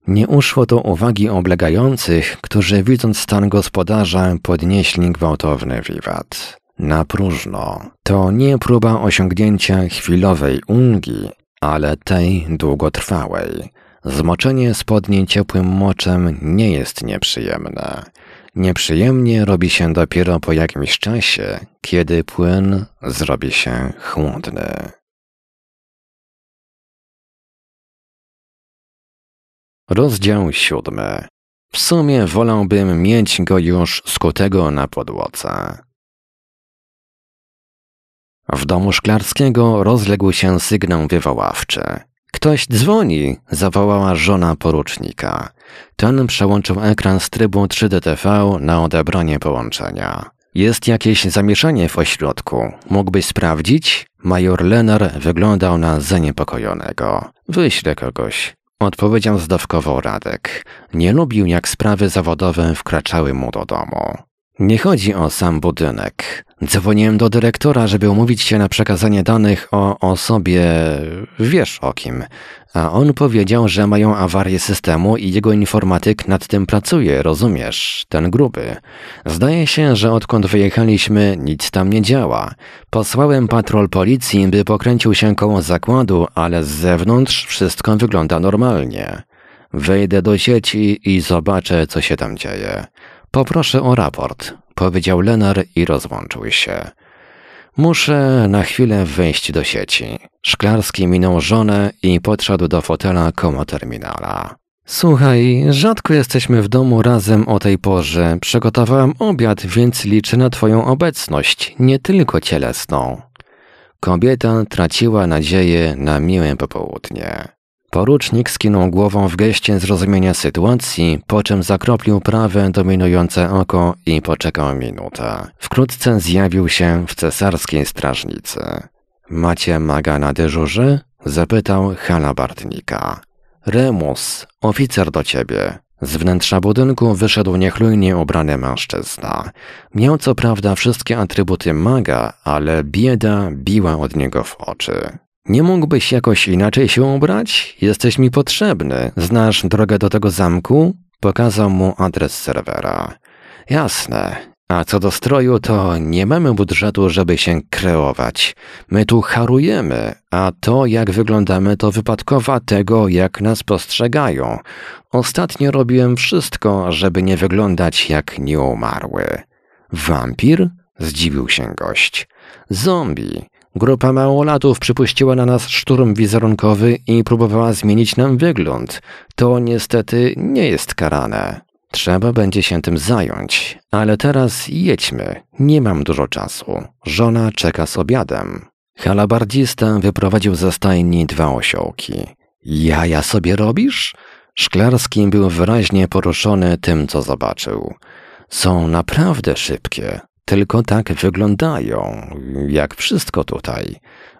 Nie uszło to uwagi oblegających, którzy widząc stan gospodarza podnieśli gwałtowny wiwat. Na próżno. To nie próba osiągnięcia chwilowej ulgi, ale tej długotrwałej. Zmoczenie spodni ciepłym moczem nie jest nieprzyjemne. Nieprzyjemnie robi się dopiero po jakimś czasie, kiedy płyn zrobi się chłodny. Rozdział siódmy. W sumie wolałbym mieć go już skutego na podłodze. W domu Szklarskiego rozległ się sygnał wywoławczy. Ktoś dzwoni, zawołała żona porucznika. Ten przełączył ekran z trybu 3DTV na odebranie połączenia. Jest jakieś zamieszanie w ośrodku. Mógłbyś sprawdzić? Major Lenar wyglądał na zaniepokojonego. Wyślę kogoś. Odpowiedział zdawkowo Radek. Nie lubił, jak sprawy zawodowe wkraczały mu do domu. Nie chodzi o sam budynek. Dzwoniłem do dyrektora, żeby umówić się na przekazanie danych o osobie, wiesz o kim. A on powiedział, że mają awarię systemu i jego informatyk nad tym pracuje, rozumiesz? Ten gruby. Zdaje się, że odkąd wyjechaliśmy, nic tam nie działa. Posłałem patrol policji, by pokręcił się koło zakładu, ale z zewnątrz wszystko wygląda normalnie. Wejdę do sieci i zobaczę, co się tam dzieje. Poproszę o raport, powiedział Lenar i rozłączył się. Muszę na chwilę wejść do sieci. Szklarski minął żonę i podszedł do fotela koło terminala. Słuchaj, rzadko jesteśmy w domu razem o tej porze. Przygotowałam obiad, więc liczę na twoją obecność, nie tylko cielesną. kobieta traciła nadzieję na miłe popołudnie. Porucznik skinął głową w geście zrozumienia sytuacji, po czym zakroplił prawe dominujące oko i poczekał minutę. Wkrótce zjawił się w cesarskiej strażnicy. Macie maga na dyżurze? Zapytał halabardnika. Remus, oficer do ciebie. Z wnętrza budynku wyszedł niechlujnie ubrany mężczyzna. Miał co prawda wszystkie atrybuty maga, ale bieda biła od niego w oczy. Nie mógłbyś jakoś inaczej się ubrać? Jesteś mi potrzebny. Znasz drogę do tego zamku? Pokazał mu adres serwera. Jasne. A co do stroju, to nie mamy budżetu, żeby się kreować. My tu harujemy, a to, jak wyglądamy, to wypadkowa tego, jak nas postrzegają. Ostatnio robiłem wszystko, żeby nie wyglądać jak nieumarły. Wampir? Zdziwił się gość. Zombie. Grupa małolatów przypuściła na nas szturm wizerunkowy i próbowała zmienić nam wygląd. To niestety nie jest karane. Trzeba będzie się tym zająć, ale teraz jedźmy. Nie mam dużo czasu. Żona czeka z obiadem. Halabardzista wyprowadził ze stajni dwa osiołki. Jaja sobie robisz? Szklarski był wyraźnie poruszony tym, co zobaczył. Są naprawdę szybkie. Tylko tak wyglądają, jak wszystko tutaj.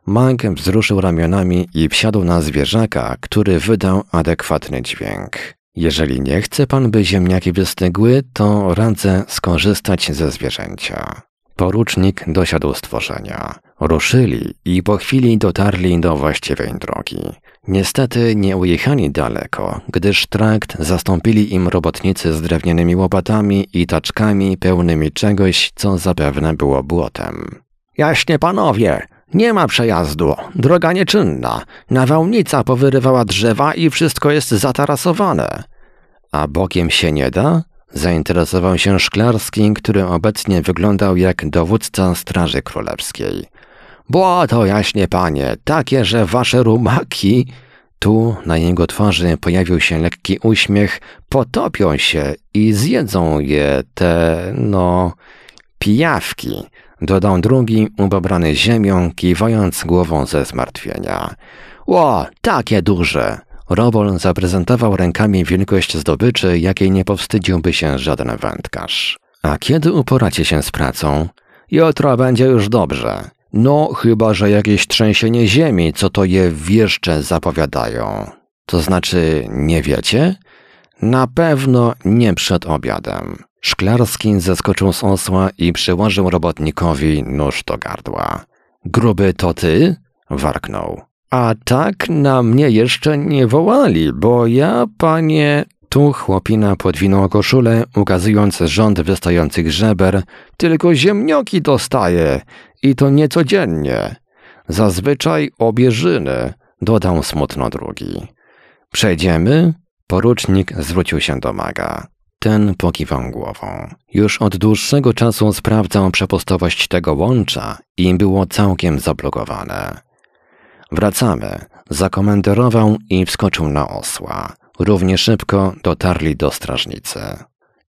Mag wzruszył ramionami i wsiadł na zwierzaka, który wydał adekwatny dźwięk. Jeżeli nie chce pan, by ziemniaki wystygły, to radzę skorzystać ze zwierzęcia. Porucznik dosiadł stworzenia. Ruszyli i po chwili dotarli do właściwej drogi. Niestety nie ujechali daleko, gdyż trakt zastąpili im robotnicy z drewnianymi łopatami i taczkami pełnymi czegoś, co zapewne było błotem. Jaśnie panowie, nie ma przejazdu, droga nieczynna. Nawałnica powyrywała drzewa i wszystko jest zatarasowane. A bokiem się nie da? Zainteresował się Szklarski, który obecnie wyglądał jak dowódca Straży Królewskiej. Bo to jaśnie panie, takie, że wasze rumaki... Tu na jego twarzy pojawił się lekki uśmiech, potopią się i zjedzą je te, no, pijawki, dodał drugi, ubobrany ziemią, kiwając głową ze zmartwienia. Ło, takie duże! Robol zaprezentował rękami wielkość zdobyczy, jakiej nie powstydziłby się żaden wędkarz. A kiedy uporacie się z pracą? Jutro będzie już dobrze. No, chyba że jakieś trzęsienie ziemi, co to je wieszcze zapowiadają. To znaczy, nie wiecie? Na pewno nie przed obiadem. Szklarski zeskoczył z osła i przyłożył robotnikowi nóż do gardła. Gruby to ty? warknął. A tak na mnie jeszcze nie wołali, bo ja, panie... Tu chłopina podwinął koszulę, ukazując rząd wystających żeber. Tylko ziemnioki dostaje i to niecodziennie. Zazwyczaj obierzyny, dodał smutno drugi. Przejdziemy? Porucznik zwrócił się do maga. Ten pokiwał głową. Już od dłuższego czasu sprawdzał przepustowość tego łącza i było całkiem zablokowane. Wracamy. Zakomenderował i wskoczył na osła. Równie szybko dotarli do strażnicy.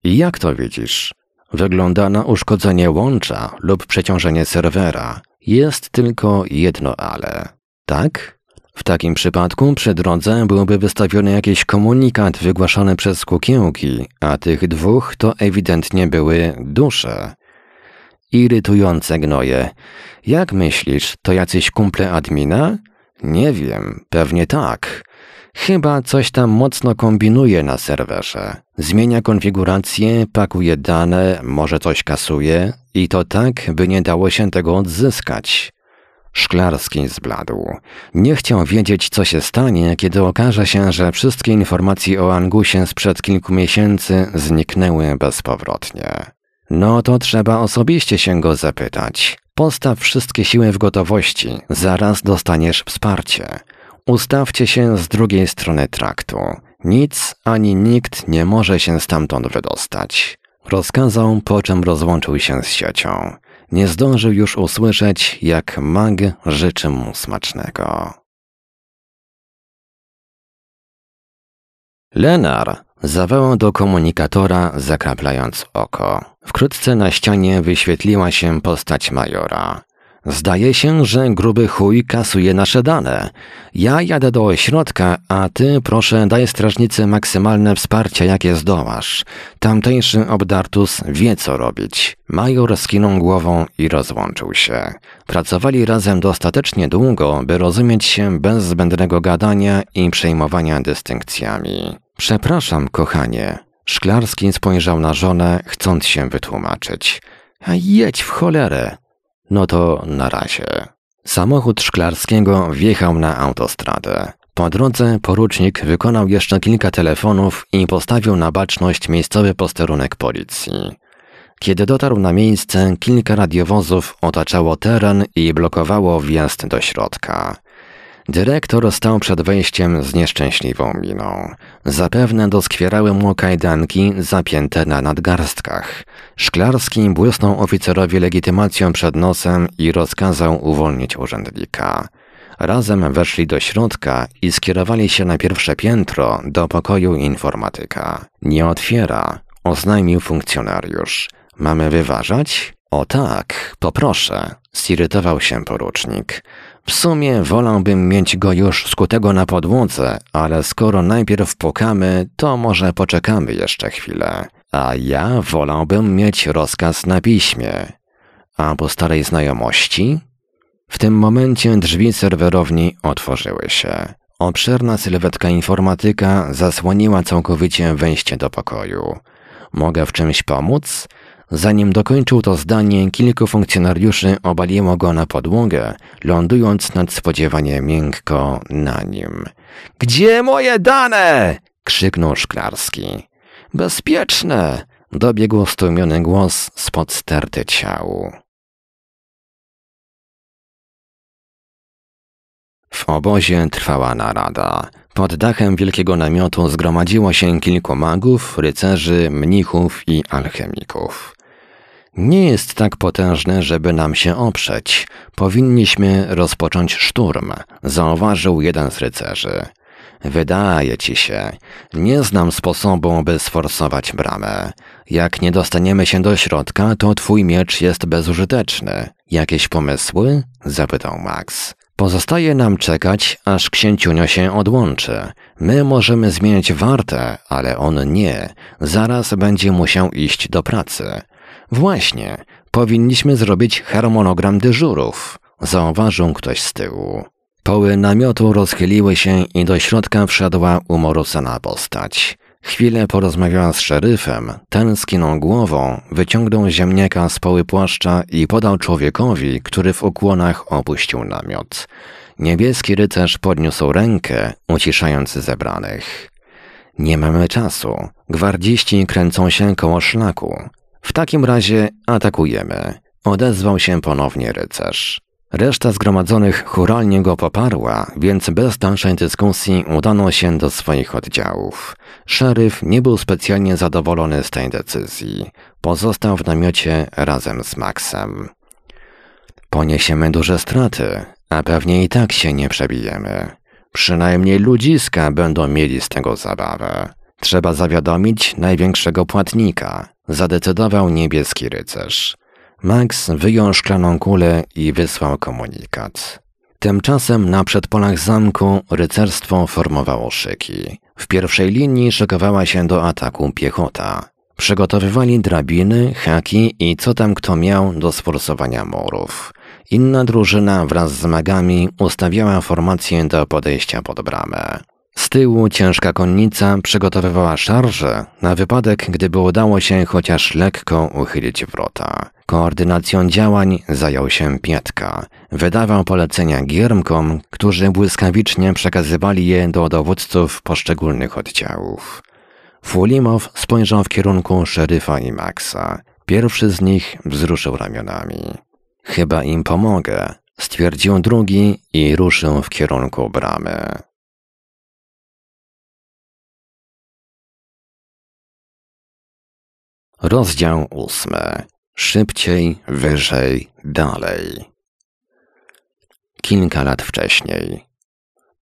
I jak to widzisz? Wygląda na uszkodzenie łącza lub przeciążenie serwera. Jest tylko jedno ale. Tak? W takim przypadku przy drodze byłby wystawiony jakiś komunikat wygłaszany przez kukiełki, a tych dwóch to ewidentnie były dusze. Irytujące gnoje. Jak myślisz, to jacyś kumple admina? Nie wiem, pewnie tak. Chyba coś tam mocno kombinuje na serwerze. Zmienia konfigurację, pakuje dane, może coś kasuje i to tak, by nie dało się tego odzyskać. Szklarski zbladł. Nie chciał wiedzieć, co się stanie, kiedy okaże się, że wszystkie informacje o Angusie sprzed kilku miesięcy zniknęły bezpowrotnie. No to trzeba osobiście się go zapytać. Postaw wszystkie siły w gotowości, zaraz dostaniesz wsparcie. Ustawcie się z drugiej strony traktu. Nic ani nikt nie może się stamtąd wydostać. Rozkazał, po czym rozłączył się z siecią. Nie zdążył już usłyszeć, jak mag życzy mu smacznego. Lenar zawołał do komunikatora, zakraplając oko. Wkrótce na ścianie wyświetliła się postać majora. Zdaje się, że gruby chuj kasuje nasze dane. Ja jadę do ośrodka, a ty proszę daj strażnicy maksymalne wsparcie, jakie zdołasz. Tamtejszy obdartus wie co robić. Major skinął głową i rozłączył się. Pracowali razem dostatecznie długo, by rozumieć się bez zbędnego gadania i przejmowania dystynkcjami. Przepraszam, kochanie. Szklarski spojrzał na żonę, chcąc się wytłumaczyć. A jedź w cholerę. No to na razie. Samochód Szklarskiego wjechał na autostradę. Po drodze porucznik wykonał jeszcze kilka telefonów i postawił na baczność miejscowy posterunek policji. Kiedy dotarł na miejsce, kilka radiowozów otaczało teren i blokowało wjazd do środka. Dyrektor stał przed wejściem z nieszczęśliwą miną. Zapewne doskwierały mu kajdanki zapięte na nadgarstkach. Szklarski błysnął oficerowi legitymacją przed nosem i rozkazał uwolnić urzędnika. Razem weszli do środka i skierowali się na pierwsze piętro do pokoju informatyka. Nie otwiera, oznajmił funkcjonariusz. Mamy wyważać? O tak, poproszę, zirytował się porucznik. W sumie wolałbym mieć go już skutego na podłodze, ale skoro najpierw pukamy, to może poczekamy jeszcze chwilę. A ja wolałbym mieć rozkaz na piśmie. A po starej znajomości? W tym momencie drzwi serwerowni otworzyły się. Obszerna sylwetka informatyka zasłoniła całkowicie wejście do pokoju. Mogę w czymś pomóc? Zanim dokończył to zdanie, kilku funkcjonariuszy obaliło go na podłogę, lądując nadspodziewanie miękko na nim. Gdzie moje dane? krzyknął Szklarski. Bezpieczne! dobiegł stłumiony głos spod sterty ciału. W obozie trwała narada. Pod dachem wielkiego namiotu zgromadziło się kilku magów, rycerzy, mnichów i alchemików. Nie jest tak potężny, żeby nam się oprzeć. Powinniśmy rozpocząć szturm, zauważył jeden z rycerzy. Wydaje ci się, nie znam sposobu, by sforsować bramę. Jak nie dostaniemy się do środka, to twój miecz jest bezużyteczny. Jakieś pomysły? zapytał Max. Pozostaje nam czekać, aż księciunio się odłączy. My możemy zmieniać wartę, ale on nie. Zaraz będzie musiał iść do pracy. Właśnie, powinniśmy zrobić harmonogram dyżurów, zauważył ktoś z tyłu. Poły namiotu rozchyliły się i do środka wszedła umorusana postać. Chwilę porozmawiała z szeryfem, ten skinął głową, wyciągnął ziemniaka z poły płaszcza i podał człowiekowi, który w ukłonach opuścił namiot. Niebieski rycerz podniósł rękę, uciszając zebranych. Nie mamy czasu. Gwardziści kręcą się koło szlaku. W takim razie atakujemy. Odezwał się ponownie rycerz. Reszta zgromadzonych churalnie go poparła, więc bez dalszej dyskusji udano się do swoich oddziałów. Szeryf nie był specjalnie zadowolony z tej decyzji. Pozostał w namiocie razem z Maxem. Poniesiemy duże straty, a pewnie i tak się nie przebijemy. Przynajmniej ludziska będą mieli z tego zabawę. Trzeba zawiadomić największego płatnika, zadecydował niebieski rycerz. Max wyjął szklaną kulę i wysłał komunikat. Tymczasem na przedpolach zamku rycerstwo formowało szyki. W pierwszej linii szykowała się do ataku piechota. Przygotowywali drabiny, haki i co tam kto miał do sforsowania murów. Inna drużyna wraz z magami ustawiała formację do podejścia pod bramę. Z tyłu ciężka konnica przygotowywała szarże na wypadek, gdyby udało się chociaż lekko uchylić wrota. Koordynacją działań zajął się Pietka. Wydawał polecenia giermkom, którzy błyskawicznie przekazywali je do dowódców poszczególnych oddziałów. Fulimow spojrzał w kierunku szeryfa i Maxa. Pierwszy z nich wzruszył ramionami. Chyba im pomogę, stwierdził drugi i ruszył w kierunku bramy. Rozdział ósmy. Szybciej, wyżej, dalej. Kilka lat wcześniej.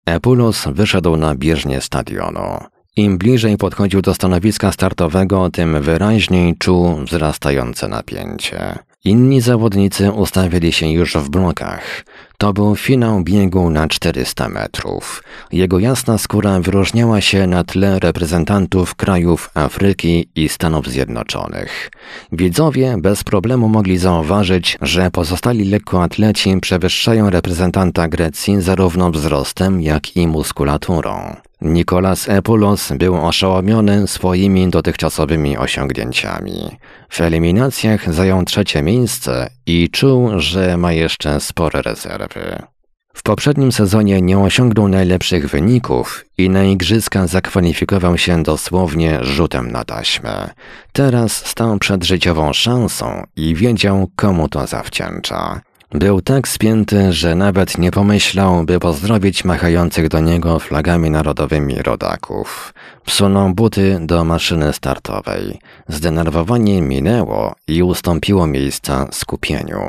Epulos wyszedł na bieżnię stadionu. Im bliżej podchodził do stanowiska startowego, tym wyraźniej czuł wzrastające napięcie. Inni zawodnicy ustawili się już w blokach. To był finał biegu na 400 metrów. Jego jasna skóra wyróżniała się na tle reprezentantów krajów Afryki i Stanów Zjednoczonych. Widzowie bez problemu mogli zauważyć, że pozostali lekkoatleci przewyższają reprezentanta Grecji zarówno wzrostem, jak i muskulaturą. Nikolas Epulos był oszołomiony swoimi dotychczasowymi osiągnięciami. W eliminacjach zajął trzecie miejsce i czuł, że ma jeszcze spore rezerwy. W poprzednim sezonie nie osiągnął najlepszych wyników i na igrzyska zakwalifikował się dosłownie rzutem na taśmę. Teraz stał przed życiową szansą i wiedział, komu to zawdzięcza. Był tak spięty, że nawet nie pomyślał, by pozdrowić machających do niego flagami narodowymi rodaków. Wsunął buty do maszyny startowej. Zdenerwowanie minęło i ustąpiło miejsca skupieniu.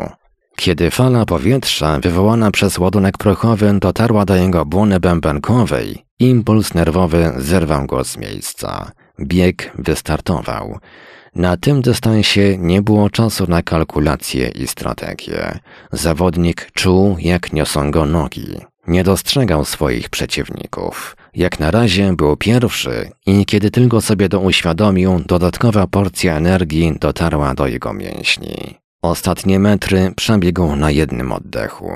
Kiedy fala powietrza wywołana przez ładunek prochowy dotarła do jego błony bębenkowej, impuls nerwowy zerwał go z miejsca. Bieg wystartował. Na tym dystansie nie było czasu na kalkulacje i strategie. Zawodnik czuł, jak niosą go nogi. Nie dostrzegał swoich przeciwników. Jak na razie był pierwszy i kiedy tylko sobie to uświadomił, dodatkowa porcja energii dotarła do jego mięśni. Ostatnie metry przebiegł na jednym oddechu.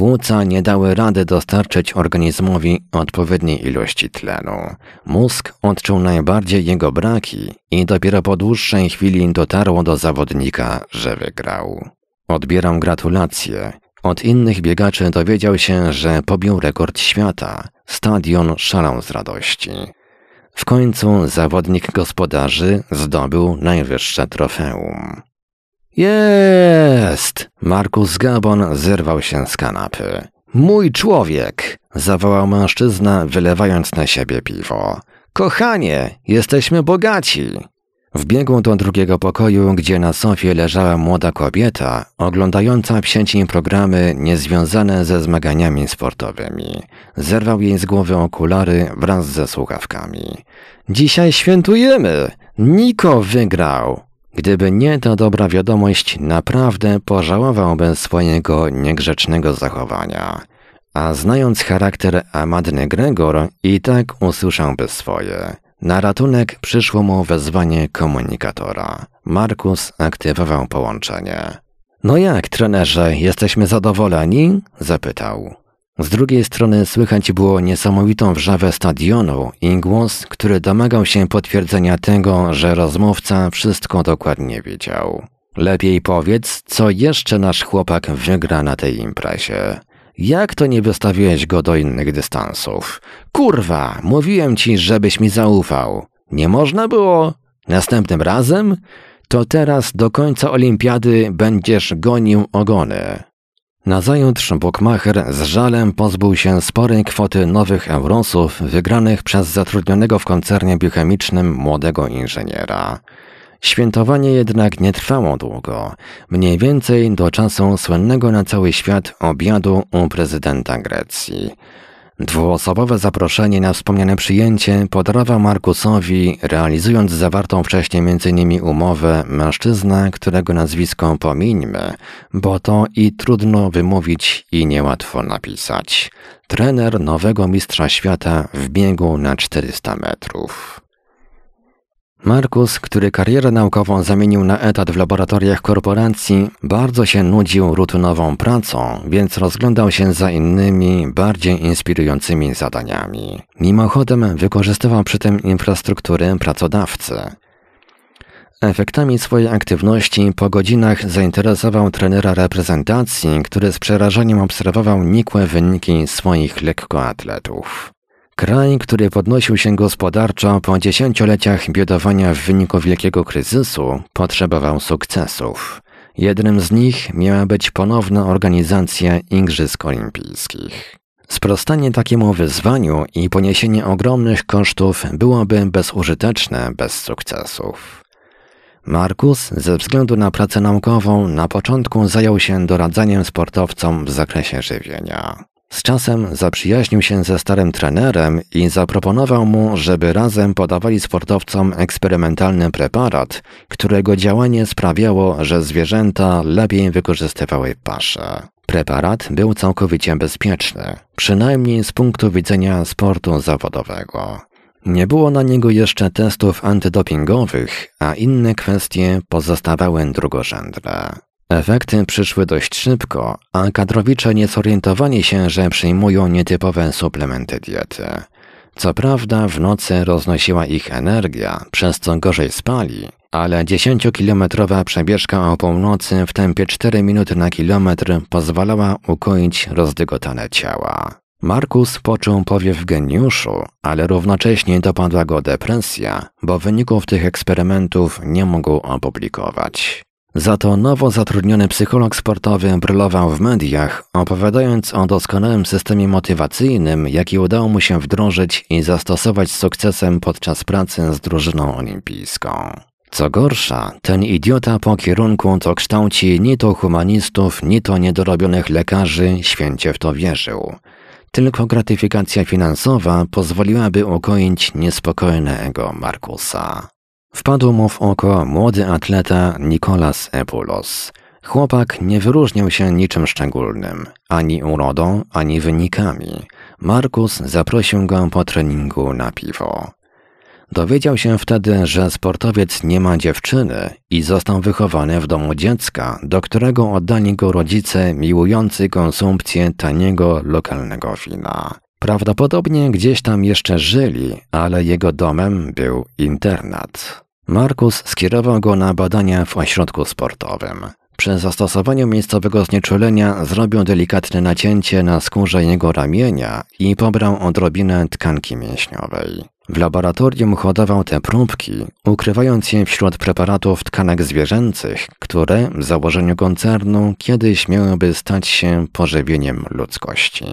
Płuca nie dały rady dostarczyć organizmowi odpowiedniej ilości tlenu. Mózg odczuł najbardziej jego braki i dopiero po dłuższej chwili dotarło do zawodnika, że wygrał. Odbieram gratulacje. Od innych biegaczy dowiedział się, że pobił rekord świata. Stadion szalał z radości. W końcu zawodnik gospodarzy zdobył najwyższe trofeum. Jest! Markus Gabon zerwał się z kanapy. Mój człowiek! zawołał mężczyzna, wylewając na siebie piwo. Kochanie, jesteśmy bogaci! Wbiegł do drugiego pokoju, gdzie na sofie leżała młoda kobieta, oglądająca w sieci programy niezwiązane ze zmaganiami sportowymi. Zerwał jej z głowy okulary wraz ze słuchawkami. Dzisiaj świętujemy! Niko wygrał! Gdyby nie ta dobra wiadomość, naprawdę pożałowałbym swojego niegrzecznego zachowania. A znając charakter Amadny Gregor, i tak usłyszałby swoje. Na ratunek przyszło mu wezwanie komunikatora. Markus aktywował połączenie. No jak, trenerze, jesteśmy zadowoleni? zapytał. Z drugiej strony słychać było niesamowitą wrzawę stadionu i głos, który domagał się potwierdzenia tego, że rozmówca wszystko dokładnie wiedział. Lepiej powiedz, co jeszcze nasz chłopak wygra na tej imprezie. Jak to nie wystawiłeś go do innych dystansów? Kurwa, mówiłem ci, żebyś mi zaufał. Nie można było? Następnym razem? To teraz do końca olimpiady będziesz gonił ogony. Nazajutrz Bukmacher z żalem pozbył się sporej kwoty nowych eurosów wygranych przez zatrudnionego w koncernie biochemicznym młodego inżyniera. Świętowanie jednak nie trwało długo, mniej więcej do czasu słynnego na cały świat obiadu u prezydenta Grecji. Dwuosobowe zaproszenie na wspomniane przyjęcie podarował Markusowi, realizując zawartą wcześniej m.in. umowę mężczyzna, którego nazwisko pomińmy, bo to i trudno wymówić i niełatwo napisać. Trener nowego mistrza świata w biegu na 400 metrów. Markus, który karierę naukową zamienił na etat w laboratoriach korporacji, bardzo się nudził rutynową pracą, więc rozglądał się za innymi, bardziej inspirującymi zadaniami. Mimochodem wykorzystywał przy tym infrastrukturę pracodawcy. Efektami swojej aktywności po godzinach zainteresował trenera reprezentacji, który z przerażeniem obserwował nikłe wyniki swoich lekkoatletów. Kraj, który podnosił się gospodarczo po dziesięcioleciach biedowania w wyniku wielkiego kryzysu, potrzebował sukcesów. Jednym z nich miała być ponowna organizacja Igrzysk Olimpijskich. Sprostanie takiemu wyzwaniu i poniesienie ogromnych kosztów byłoby bezużyteczne bez sukcesów. Markus, ze względu na pracę naukową, na początku zajął się doradzaniem sportowcom w zakresie żywienia. Z czasem zaprzyjaźnił się ze starym trenerem i zaproponował mu, żeby razem podawali sportowcom eksperymentalny preparat, którego działanie sprawiało, że zwierzęta lepiej wykorzystywały paszę. Preparat był całkowicie bezpieczny, przynajmniej z punktu widzenia sportu zawodowego. Nie było na niego jeszcze testów antydopingowych, a inne kwestie pozostawały drugorzędne. Efekty przyszły dość szybko, a kadrowicze nie zorientowali się, że przyjmują nietypowe suplementy diety. Co prawda w nocy roznosiła ich energia, przez co gorzej spali, ale 10-kilometrowa przebieżka o północy w tempie 4 minuty na kilometr pozwalała ukoić rozdygotane ciała. Markus poczuł powiew geniuszu, ale równocześnie dopadła go depresja, bo wyników tych eksperymentów nie mógł opublikować. Za to nowo zatrudniony psycholog sportowy brylował w mediach, opowiadając o doskonałym systemie motywacyjnym, jaki udało mu się wdrożyć i zastosować z sukcesem podczas pracy z drużyną olimpijską. Co gorsza, ten idiota po kierunku to kształci ni to humanistów, ni to niedorobionych lekarzy święcie w to wierzył. Tylko gratyfikacja finansowa pozwoliłaby ukoić niespokojne ego Markusa. Wpadł mu w oko młody atleta Nikolas Epulos. Chłopak nie wyróżniał się niczym szczególnym, ani urodą, ani wynikami. Markus zaprosił go po treningu na piwo. Dowiedział się wtedy, że sportowiec nie ma dziewczyny i został wychowany w domu dziecka, do którego oddali go rodzice miłujący konsumpcję taniego lokalnego wina. Prawdopodobnie gdzieś tam jeszcze żyli, ale jego domem był internat. Markus skierował go na badania w ośrodku sportowym. Przy zastosowaniu miejscowego znieczulenia zrobił delikatne nacięcie na skórze jego ramienia i pobrał odrobinę tkanki mięśniowej. W laboratorium hodował te próbki, ukrywając je wśród preparatów tkanek zwierzęcych, które w założeniu koncernu kiedyś miałyby stać się pożywieniem ludzkości.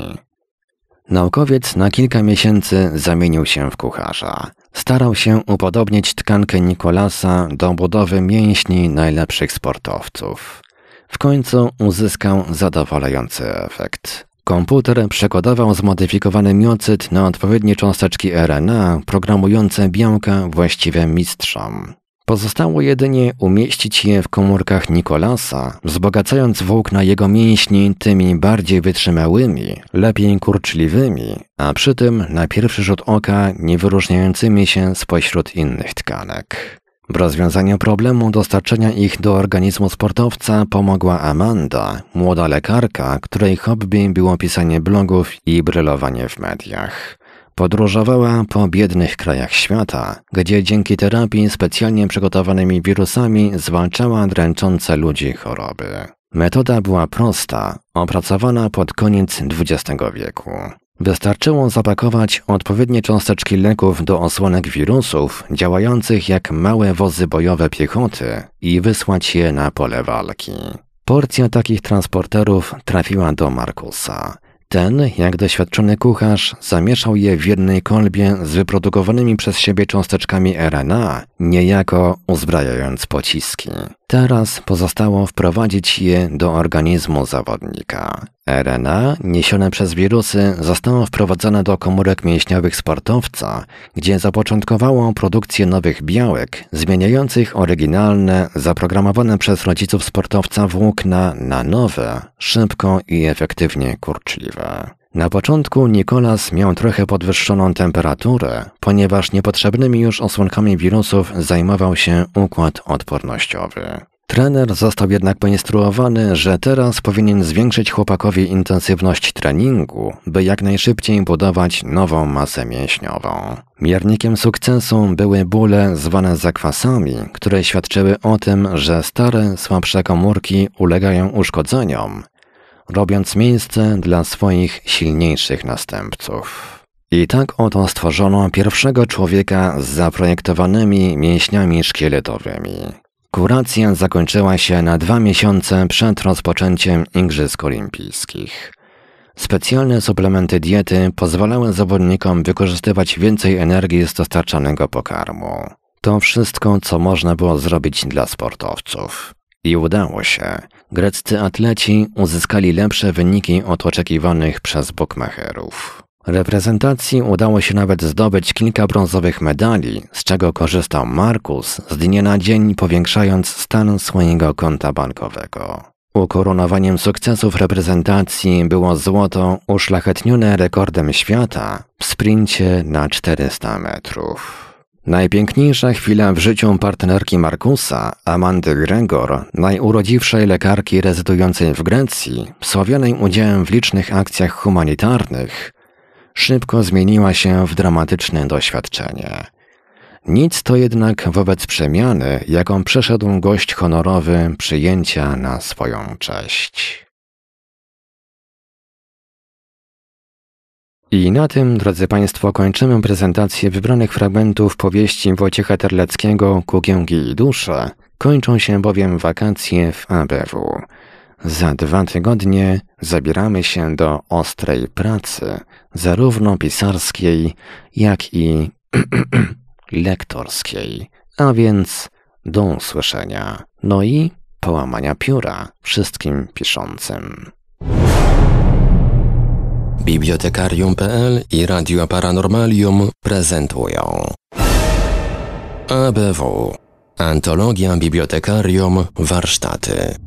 Naukowiec na kilka miesięcy zamienił się w kucharza. Starał się upodobnić tkankę Nikolasa do budowy mięśni najlepszych sportowców. W końcu uzyskał zadowalający efekt. Komputer przekodował zmodyfikowany miocyt na odpowiednie cząsteczki RNA programujące białka właściwe mistrzom. Pozostało jedynie umieścić je w komórkach Nikolasa, wzbogacając włókna jego mięśni tymi bardziej wytrzymałymi, lepiej kurczliwymi, a przy tym na pierwszy rzut oka nie wyróżniającymi się spośród innych tkanek. W rozwiązaniu problemu dostarczenia ich do organizmu sportowca pomogła Amanda, młoda lekarka, której hobby było pisanie blogów i brylowanie w mediach. Podróżowała po biednych krajach świata, gdzie dzięki terapii specjalnie przygotowanymi wirusami zwalczała dręczące ludzi choroby. Metoda była prosta, opracowana pod koniec XX wieku. Wystarczyło zapakować odpowiednie cząsteczki leków do osłonek wirusów działających jak małe wozy bojowe piechoty i wysłać je na pole walki. Porcja takich transporterów trafiła do Markusa. Ten, jak doświadczony kucharz, zamieszał je w jednej kolbie z wyprodukowanymi przez siebie cząsteczkami RNA, niejako uzbrajając pociski. Teraz pozostało wprowadzić je do organizmu zawodnika. RNA, niesione przez wirusy, zostało wprowadzone do komórek mięśniowych sportowca, gdzie zapoczątkowało produkcję nowych białek, zmieniających oryginalne, zaprogramowane przez rodziców sportowca włókna na nowe, szybko i efektywnie kurczliwe. Na początku Nikolas miał trochę podwyższoną temperaturę, ponieważ niepotrzebnymi już osłonkami wirusów zajmował się układ odpornościowy. Trener został jednak poinstruowany, że teraz powinien zwiększyć chłopakowi intensywność treningu, by jak najszybciej budować nową masę mięśniową. Miernikiem sukcesu były bóle zwane zakwasami, które świadczyły o tym, że stare, słabsze komórki ulegają uszkodzeniom, robiąc miejsce dla swoich silniejszych następców. I tak oto stworzono pierwszego człowieka z zaprojektowanymi mięśniami szkieletowymi. Kuracja zakończyła się na dwa miesiące przed rozpoczęciem Igrzysk Olimpijskich. Specjalne suplementy diety pozwalały zawodnikom wykorzystywać więcej energii z dostarczanego pokarmu. To wszystko, co można było zrobić dla sportowców. I udało się. Greccy atleci uzyskali lepsze wyniki od oczekiwanych przez bookmacherów. Reprezentacji udało się nawet zdobyć kilka brązowych medali, z czego korzystał Markus z dnia na dzień powiększając stan swojego konta bankowego. Ukoronowaniem sukcesów reprezentacji było złoto uszlachetnione rekordem świata w sprincie na 400 metrów. Najpiękniejsza chwila w życiu partnerki Markusa, Amandy Gregor, najurodziwszej lekarki rezydującej w Grecji, sławionej udziałem w licznych akcjach humanitarnych, szybko zmieniła się w dramatyczne doświadczenie. Nic to jednak wobec przemiany, jaką przeszedł gość honorowy przyjęcia na swoją cześć. I na tym, drodzy Państwo, kończymy prezentację wybranych fragmentów powieści Wojciecha Terleckiego Kukiełki i dusze. Kończą się bowiem wakacje w ABW. Za dwa tygodnie zabieramy się do ostrej pracy, zarówno pisarskiej, jak i <clears throat> lektorskiej, a więc do usłyszenia, no i połamania pióra wszystkim piszącym. Bibliotekarium.pl i Radio Paranormalium prezentują ABW Antologia Bibliotekarium Warsztaty